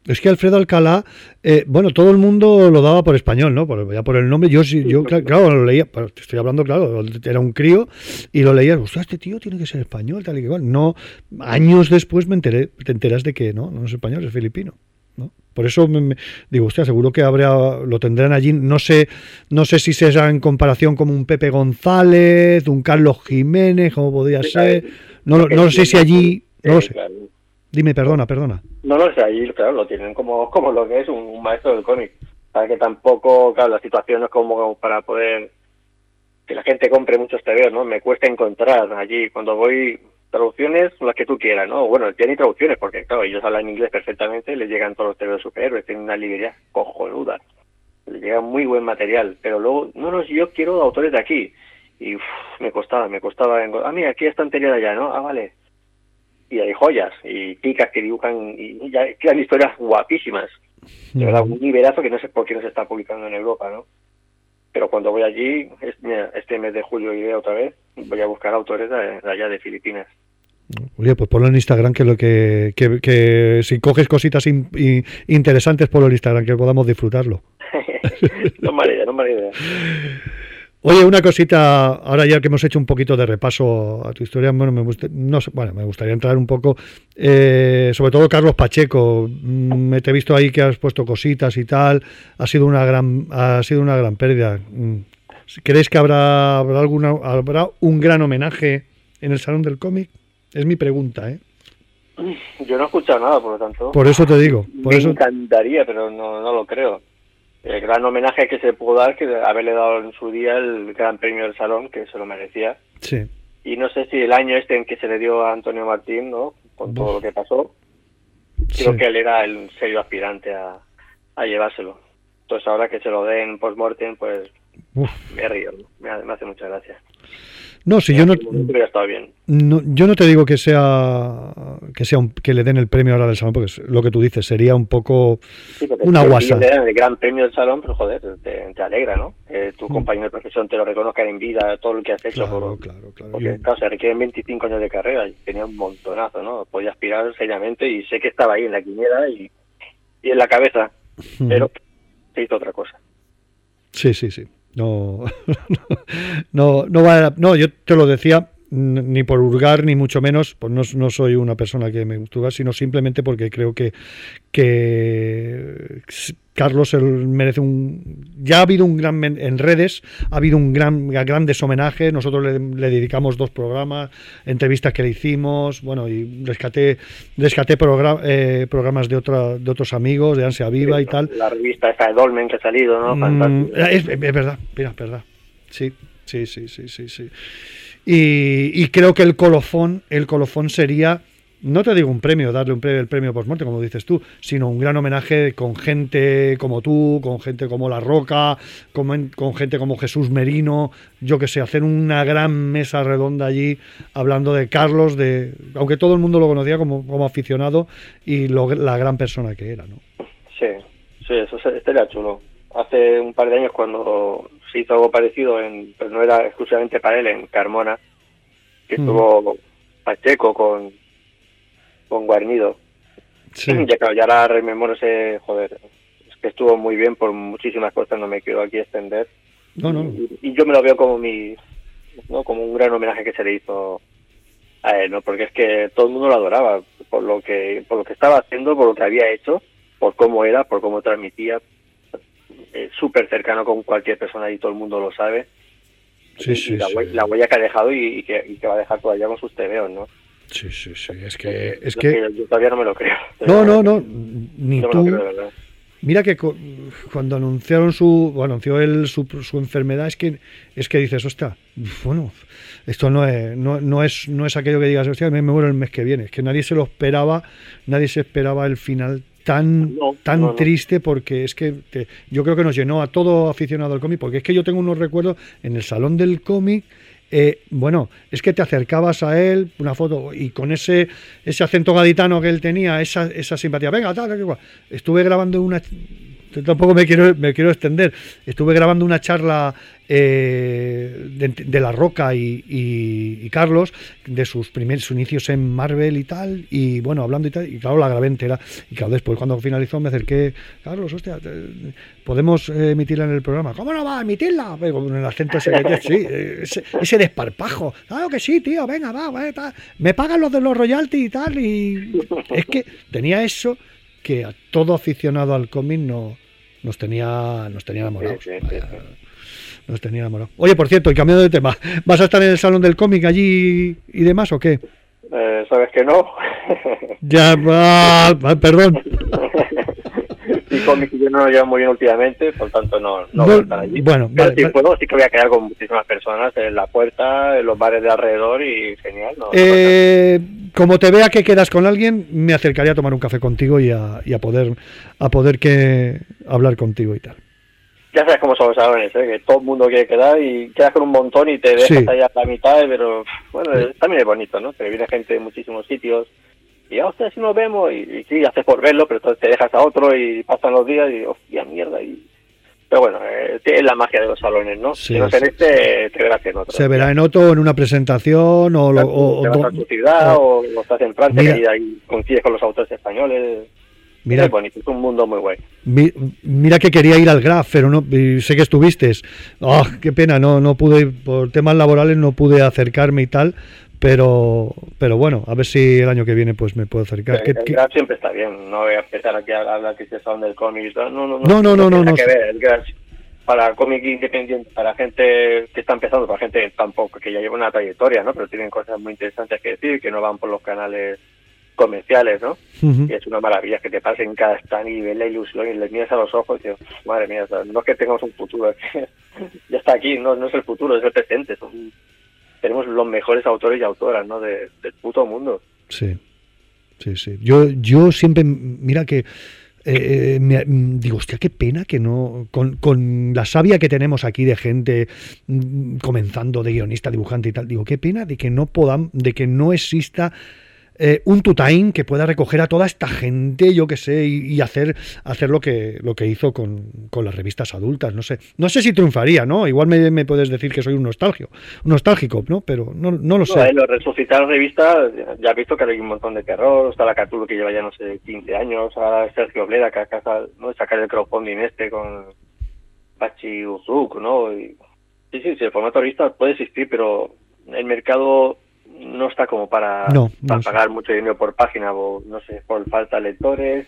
Es que Alfredo Alcalá, eh, bueno, todo el mundo lo daba por español, ¿no? Por, ya por el nombre. Yo, yo claro, lo leía, te estoy hablando, claro, era un crío y lo leía, ostras, este tío tiene que ser español, tal y igual. No, años después me enteré, te enteras de que no, no es español, es filipino. Por eso me, digo, usted seguro que habrá, lo tendrán allí. No sé, no sé si será en comparación como un Pepe González, un Carlos Jiménez, como podría ser. No, no, sé si allí, no lo sé. Dime, perdona, perdona. No lo sé, allí, claro, lo tienen como, como lo que es un, maestro del cómic. Para que tampoco, claro, la situación no es como para poder que la gente compre muchos TVOs, ¿no? Me cuesta encontrar allí. Cuando voy, traducciones, las que tú quieras, ¿no? Bueno, tiene traducciones, porque claro, ellos hablan inglés perfectamente, les llegan todos los TV de superhéroes, tienen una librería cojonuda, les llega muy buen material, pero luego, no, no, yo quiero autores de aquí, y me costaba, me costaba, ah, mira, aquí hay estantería de allá, ¿no? Ah, vale. Y hay joyas, y ticas que dibujan, y ya quedan historias guapísimas. De verdad, un nivelazo que no sé por qué no se está publicando en Europa, ¿no? Pero cuando voy allí, este mes de julio iré otra vez, voy a buscar autores de allá de Filipinas. Oye, pues ponlo en Instagram, que lo que, que, si coges cositas interesantes, ponlo en Instagram, que podamos disfrutarlo. no mala idea, no mala idea. Oye, una cosita, ahora ya que hemos hecho un poquito de repaso a tu historia, bueno, me, no, bueno, me gustaría entrar un poco, eh, sobre todo Carlos Pacheco, mm, me te he visto ahí que has puesto cositas y tal, ha sido una gran, ha sido una gran pérdida. Mm, ¿Crees que habrá, habrá, alguna, habrá un gran homenaje en el Salón del Cómic? Es mi pregunta, ¿eh? Yo no he escuchado nada, por lo tanto. Por eso te digo. Por me eso... encantaría, pero no, no lo creo. El gran homenaje que se pudo dar, que haberle dado en su día el Gran Premio del Salón, que se lo merecía. Sí. Y no sé si el año este en que se le dio a Antonio Martín, ¿no? Con todo lo que pasó, creo que él era el serio aspirante a, a llevárselo. Entonces ahora que se lo den post-mortem, pues me río, me, me hace mucha gracia. No, si yo no, yo no te digo que sea que sea que le den el premio ahora del salón, porque lo que tú dices sería un poco una guasa. el gran premio del salón, pero joder, te, alegra, ¿no? Que tu mm. compañero de profesión te lo reconozca en vida, todo lo que has hecho. Claro, claro, claro. Porque, claro, se requieren 25 años de carrera y tenía un montonazo, ¿no? Podía aspirar seriamente y sé que estaba ahí en la quiniela y, y en la cabeza, pero se hizo otra cosa. Sí, sí, sí. No, no, no, va no, yo te lo decía ni por hurgar, ni mucho menos, pues no, no soy una persona que me gusta, sino simplemente porque creo que, que Carlos merece un... Ya ha habido un gran... En redes ha habido un gran grandes homenajes, nosotros le, dedicamos dos programas, entrevistas que le hicimos, bueno, y rescaté rescaté eh, programas de, otra, de otros amigos, de Ansia Viva y tal. La revista esta de Dolmen que ha salido, ¿no? Mm, es, es, verdad, mira, es verdad. Sí, sí, sí, sí, sí, sí. Y, creo que el colofón, el colofón sería, no te digo un premio, darle un premio, el premio post como dices tú, sino un gran homenaje con gente como tú, con gente como La Roca, con, gente como Jesús Merino, yo que sé, hacer una gran mesa redonda allí hablando de Carlos, de aunque todo el mundo lo conocía como, como aficionado y la gran persona que era, ¿no? Sí, sí, eso estaría chulo. Hace un par de años cuando hizo algo parecido, en, pero no era exclusivamente para él, en Carmona, que estuvo Pacheco con, con Guarnido. Sí. Ya, claro, ya la rememoro ese, joder, es que estuvo muy bien por muchísimas cosas, no me quiero aquí extender. No, no. Y, yo me lo veo como mi, ¿no? como un gran homenaje que se le hizo a él, ¿no? Porque es que todo el mundo lo adoraba por lo que, por lo que estaba haciendo, por lo que había hecho, por cómo era, por cómo transmitía, eh, súper cercano con cualquier persona y todo el mundo lo sabe. Sí, sí, la, Huella, que ha dejado y, que, va a dejar todavía con sus tebeos, ¿no? Sí, sí, sí. Es que, es que... Yo todavía no me lo creo. No, no, no. Ni tú. Mira que cuando anunciaron su, bueno, anunció él su, su, enfermedad, es que, es que dices, hostia, bueno, esto no es, no, no es, no es aquello que digas, hostia, me muero el mes que viene. Es que nadie se lo esperaba, nadie se esperaba el final tan, tan triste porque es que yo creo que nos llenó a todo aficionado al cómic, porque es que yo tengo unos recuerdos en el salón del cómic. Eh, bueno, es que te acercabas a él, una foto, y con ese, ese acento gaditano que él tenía, esa, esa simpatía, venga, tal, estuve grabando una, tampoco me quiero, me quiero extender. Estuve grabando una charla eh, de, La Roca y, Carlos, de sus primeros inicios en Marvel y tal, y bueno, hablando y tal, y claro, la grabé entera. Y claro, después cuando finalizó me acerqué, Carlos, hostia, ¿podemos emitirla en el programa? ¿Cómo no va a emitirla? Con el acento ese, sí, desparpajo. Claro que sí, tío, venga, va, va, me pagan los de los royalties y tal, y es que tenía eso que a todo aficionado al cómic no, nos tenía, nos tenía enamorados. nos tenía enamorados. Oye, por cierto, y cambiando de tema, ¿vas a estar en el salón del cómic allí y demás o qué? Eh, Sabes que no. ya, ah, perdón. y cómics yo no lo llevo muy bien últimamente, por tanto no, no, voy a estar allí. Bueno, Pero si puedo, sí que voy a quedar con muchísimas personas en la puerta, en los bares de alrededor y genial. eh, como te vea que quedas con alguien, me acercaría a tomar un café contigo y a, y a poder a poder que hablar contigo y tal. Ya sabes cómo son los salones, ¿eh? que todo el mundo quiere quedar y quedas con un montón y te dejas ahí a la mitad, pero bueno, también es bonito, ¿no? Que viene gente de muchísimos sitios y, hostia, si nos vemos, y, sí, haces por verlo, pero entonces te dejas a otro y pasan los días y, hostia, mierda, y... Pero bueno, eh, es la magia de los salones, ¿no? si no en este, te verás en otro. Se verá en otro, en una presentación, o... o, te vas a tu ciudad, o, estás en Francia y ahí coincides con los autores españoles. Mira, es bonito, es un mundo muy guay. mira que quería ir al Graf, pero no sé que estuviste. Oh, qué pena, no no pude por temas laborales no pude acercarme y tal, pero pero bueno, a ver si el año que viene pues me puedo acercar. El, Graf siempre está bien, no voy a empezar aquí a hablar que se son del cómic y tal. No, no, no. No, no, no, no. que ver, el para cómic independiente, para gente que está empezando, para gente tampoco que ya lleva una trayectoria, ¿no? Pero tienen cosas muy interesantes que decir, que no van por los canales comerciales, ¿no? Y es una maravilla que te pasen cada stand y ves la ilusión y le miras a los ojos y dices, madre mía, no es que tengamos un futuro, ya está aquí, no, no es el futuro, es el presente. Tenemos los mejores autores y autoras, ¿no? del puto mundo. Sí, sí, sí. Yo, yo siempre, mira que... Eh, me, digo, hostia, qué pena que no, con, con, la savia que tenemos aquí de gente mm, comenzando de guionista, dibujante y tal, digo, qué pena de que no podamos, de que no exista eh, un tutain que pueda recoger a toda esta gente, yo que sé, y, hacer, hacer lo que, lo que hizo con, con, las revistas adultas. No sé, no sé si triunfaría, ¿no? Igual me, puedes decir que soy un nostalgio, un nostálgico, ¿no? Pero no, no lo sé. Eh, lo resucitar revistas, ya he visto que hay un montón de terror, está la Catulo que lleva ya, no sé, 15 años, a Sergio Bleda que acaba ¿no? sacar el crowdfunding este con Pachi Uzuk, ¿no? Y, sí, sí, sí, el formato revista puede existir, pero el mercado no está como para, pagar mucho dinero por página o no sé, por falta de lectores.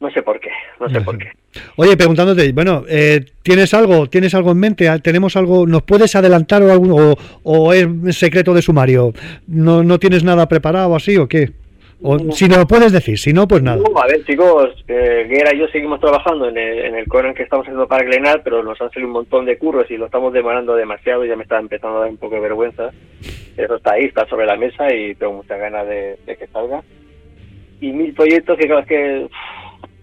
No sé por qué, no sé por qué. Oye, preguntándote, bueno, eh, ¿tienes algo, tienes algo en mente? ¿Tenemos algo? ¿Nos puedes adelantar o, algo, o, es secreto de sumario? ¿No, ¿No tienes nada preparado así o qué? O, si no lo puedes decir, si no, pues nada. a ver, chicos, eh, Guerra y yo seguimos trabajando en el, en el que estamos haciendo para Glenar, pero nos han salido un montón de curros y lo estamos demorando demasiado y ya me está empezando a dar un poco de vergüenza. Eso está ahí, está sobre la mesa y tengo muchas ganas de, que salga. Y mil proyectos que, claro, que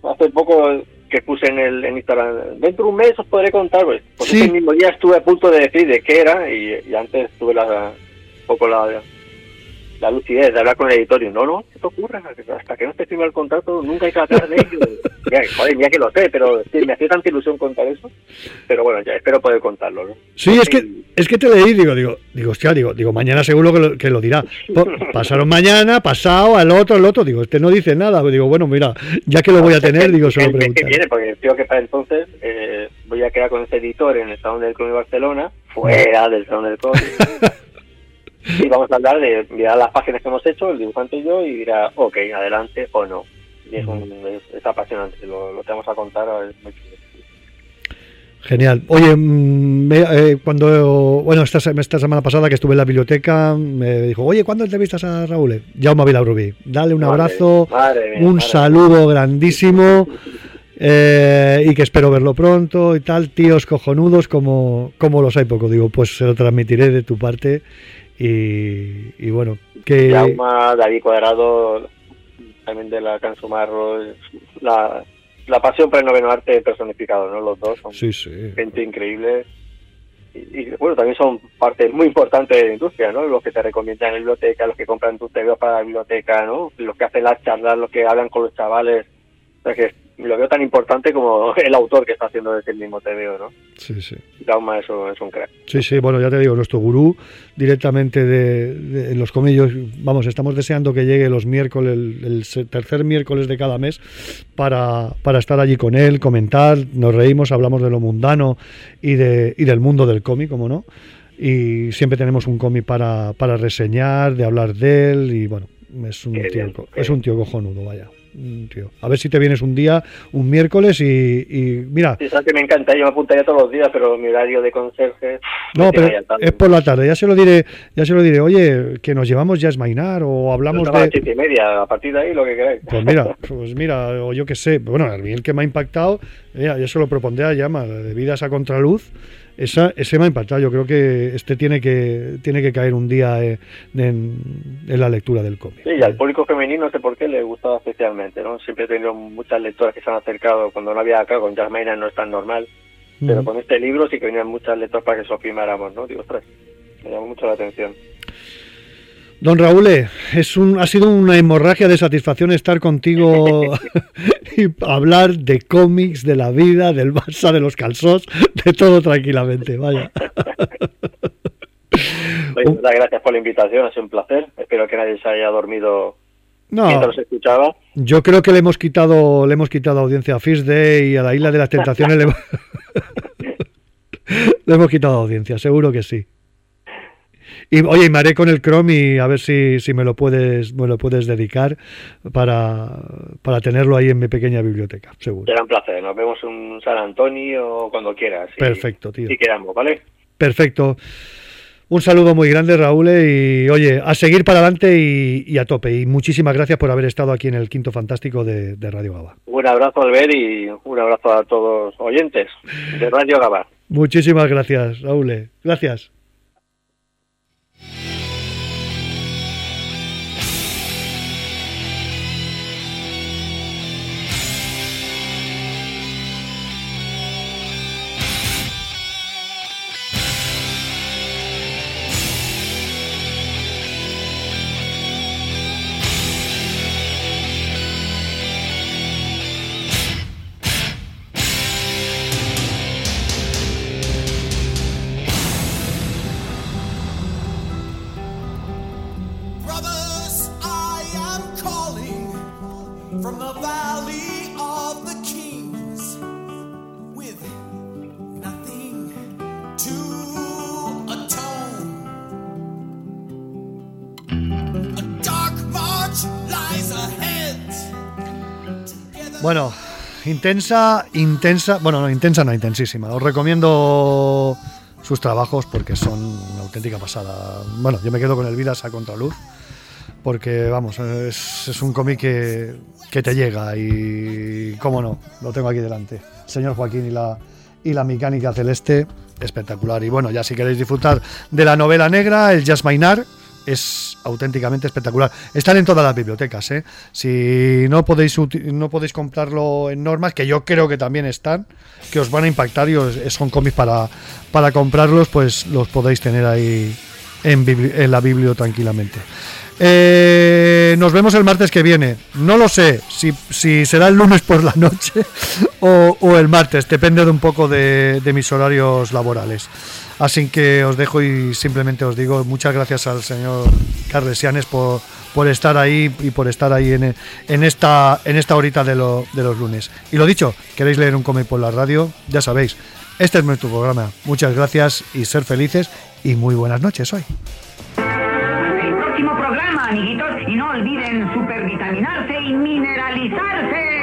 hace poco que puse en el en Instagram, dentro de un mes os podré contar, pues, porque ese mismo día estuve a punto de decir de qué era y, antes tuve la, un poco la la lucidez de hablar con el editorio. No, no, ¿qué te ocurra? Hasta que no te firma el contrato, nunca hay que hablar de ello. joder, ya que lo sé, pero me hacía tanta ilusión contar eso. Pero bueno, ya espero poder contarlo, ¿no? Sí, es que, es que te leí, digo, digo, digo, hostia, digo, digo, mañana seguro que lo, que lo dirá. Pasaron mañana, pasado, al otro, al otro, digo, este no dice nada. Digo, bueno, mira, ya que lo voy a tener, digo, solo preguntar. que viene, porque creo que para entonces eh, voy a quedar con ese editor en el Salón del Cómic Barcelona, fuera del Salón del Cómic. Y vamos a hablar de mirar las páginas que hemos hecho, el dibujante y yo, y dirá, ok, adelante o no. Y es, un, es, apasionante, lo, lo, te vamos a contar. Genial. Oye, mm, eh, cuando, bueno, esta, esta, semana pasada que estuve en la biblioteca, me dijo, oye, ¿cuándo entrevistas a Raúl? Jaume Vilabrubí. Dale un abrazo, un saludo grandísimo eh, y que espero verlo pronto y tal. Tíos cojonudos como, como los hay poco. Digo, pues se lo transmitiré de tu parte y, bueno, que... David Cuadrado, también de la Cansumarro, la, la pasión por el noveno arte personificado, ¿no? Los dos son gente increíble. Y, bueno, también son parte muy importante de la industria, ¿no? Los que te recomiendan en la biblioteca, los que compran tus TVO para la biblioteca, ¿no? Los que hacen las charlas, los que hablan con los chavales. O sea, que lo veo tan importante como el autor que está haciendo ese mismo TVO, ¿no? Sí, sí. Gauma es un, es un crack. Sí, sí, bueno, ya te digo, nuestro gurú directamente de, los comillos, vamos, estamos deseando que llegue los miércoles, el, tercer miércoles de cada mes para, para, estar allí con él, comentar, nos reímos, hablamos de lo mundano y, de, y del mundo del cómic, como no. Y siempre tenemos un cómic para, para reseñar, de hablar de él y bueno, es un, tío, es un tío cojonudo, vaya. Mm, tío. A ver si te vienes un día, un miércoles y, mira. Sí, sabes que me encanta, yo me apuntaría todos los días, pero mi horario de conserje. No, pero es por la tarde, ya se lo diré, ya se lo diré, oye, que nos llevamos ya a Esmainar o hablamos de. A las y media, a partir de ahí lo que queráis. Pues mira, pues mira, o yo qué sé, bueno, el que me ha impactado, ya yo se lo propondré a llama, de vidas a contraluz esa, ese me ha impactado. Yo creo que este tiene que tiene que caer un día eh, en, la lectura del cómic. Sí, y al público femenino no sé por qué le gustaba especialmente, ¿no? Siempre he tenido muchas lectoras que se han acercado cuando no había acá, con Jasmine no es tan normal, pero con este libro sí que venían muchas lectoras para que lo firmáramos, ¿no? Digo, ostras, me llamó mucho la atención. Don Raúl, es un, ha sido una hemorragia de satisfacción estar contigo y hablar de cómics, de la vida, del Barça, de los calzós, de todo tranquilamente. Vaya. muchas gracias por la invitación, ha sido un placer. Espero que nadie se haya dormido mientras escuchaba. Yo creo que le hemos quitado, le hemos quitado audiencia a Fish Day y a la Isla de las Tentaciones. le hemos quitado audiencia, seguro que sí. Y oye, me haré con el Chrome y a ver si, si me lo puedes me lo puedes dedicar para, para tenerlo ahí en mi pequeña biblioteca, seguro. Será un placer. Nos vemos en San Antonio cuando quieras. Perfecto, tío. Si queramos, ¿vale? Perfecto. Un saludo muy grande, Raúl, y oye, a seguir para adelante y, a tope. Y muchísimas gracias por haber estado aquí en el Quinto Fantástico de, de Radio Gaba. Un abrazo, Albert, y un abrazo a todos oyentes de Radio Gaba. Muchísimas gracias, Raúl. Gracias. Bueno, intensa, intensa, bueno, no, intensa, no, intensísima. Os recomiendo sus trabajos porque son una auténtica pasada. Bueno, yo me quedo con el Vidas a Contraluz porque, vamos, es, un cómic que, que, te llega y, cómo no, lo tengo aquí delante. señor Joaquín y la, y la mecánica celeste, espectacular. Y bueno, ya si queréis disfrutar de la novela negra, el Jazz Mainar, es auténticamente espectacular. Están en todas las bibliotecas, ¿eh? Si no podéis no podéis comprarlo en normas, que yo creo que también están, que os van a impactar y son cómics para, para comprarlos, pues los podéis tener ahí en, la biblio tranquilamente. Eh, nos vemos el martes que viene. No lo sé si, será el lunes por la noche o, el martes, depende de un poco de mis horarios laborales. Así que os dejo y simplemente os digo muchas gracias al señor Carlesianes por, por estar ahí y por estar ahí en, en esta, en esta horita de, lo, de los lunes. Y lo dicho, queréis leer un cómic por la radio, ya sabéis, este es nuestro programa. Muchas gracias y ser felices y muy buenas noches hoy. El próximo programa, amiguitos, y no olviden supervitaminarse y mineralizarse.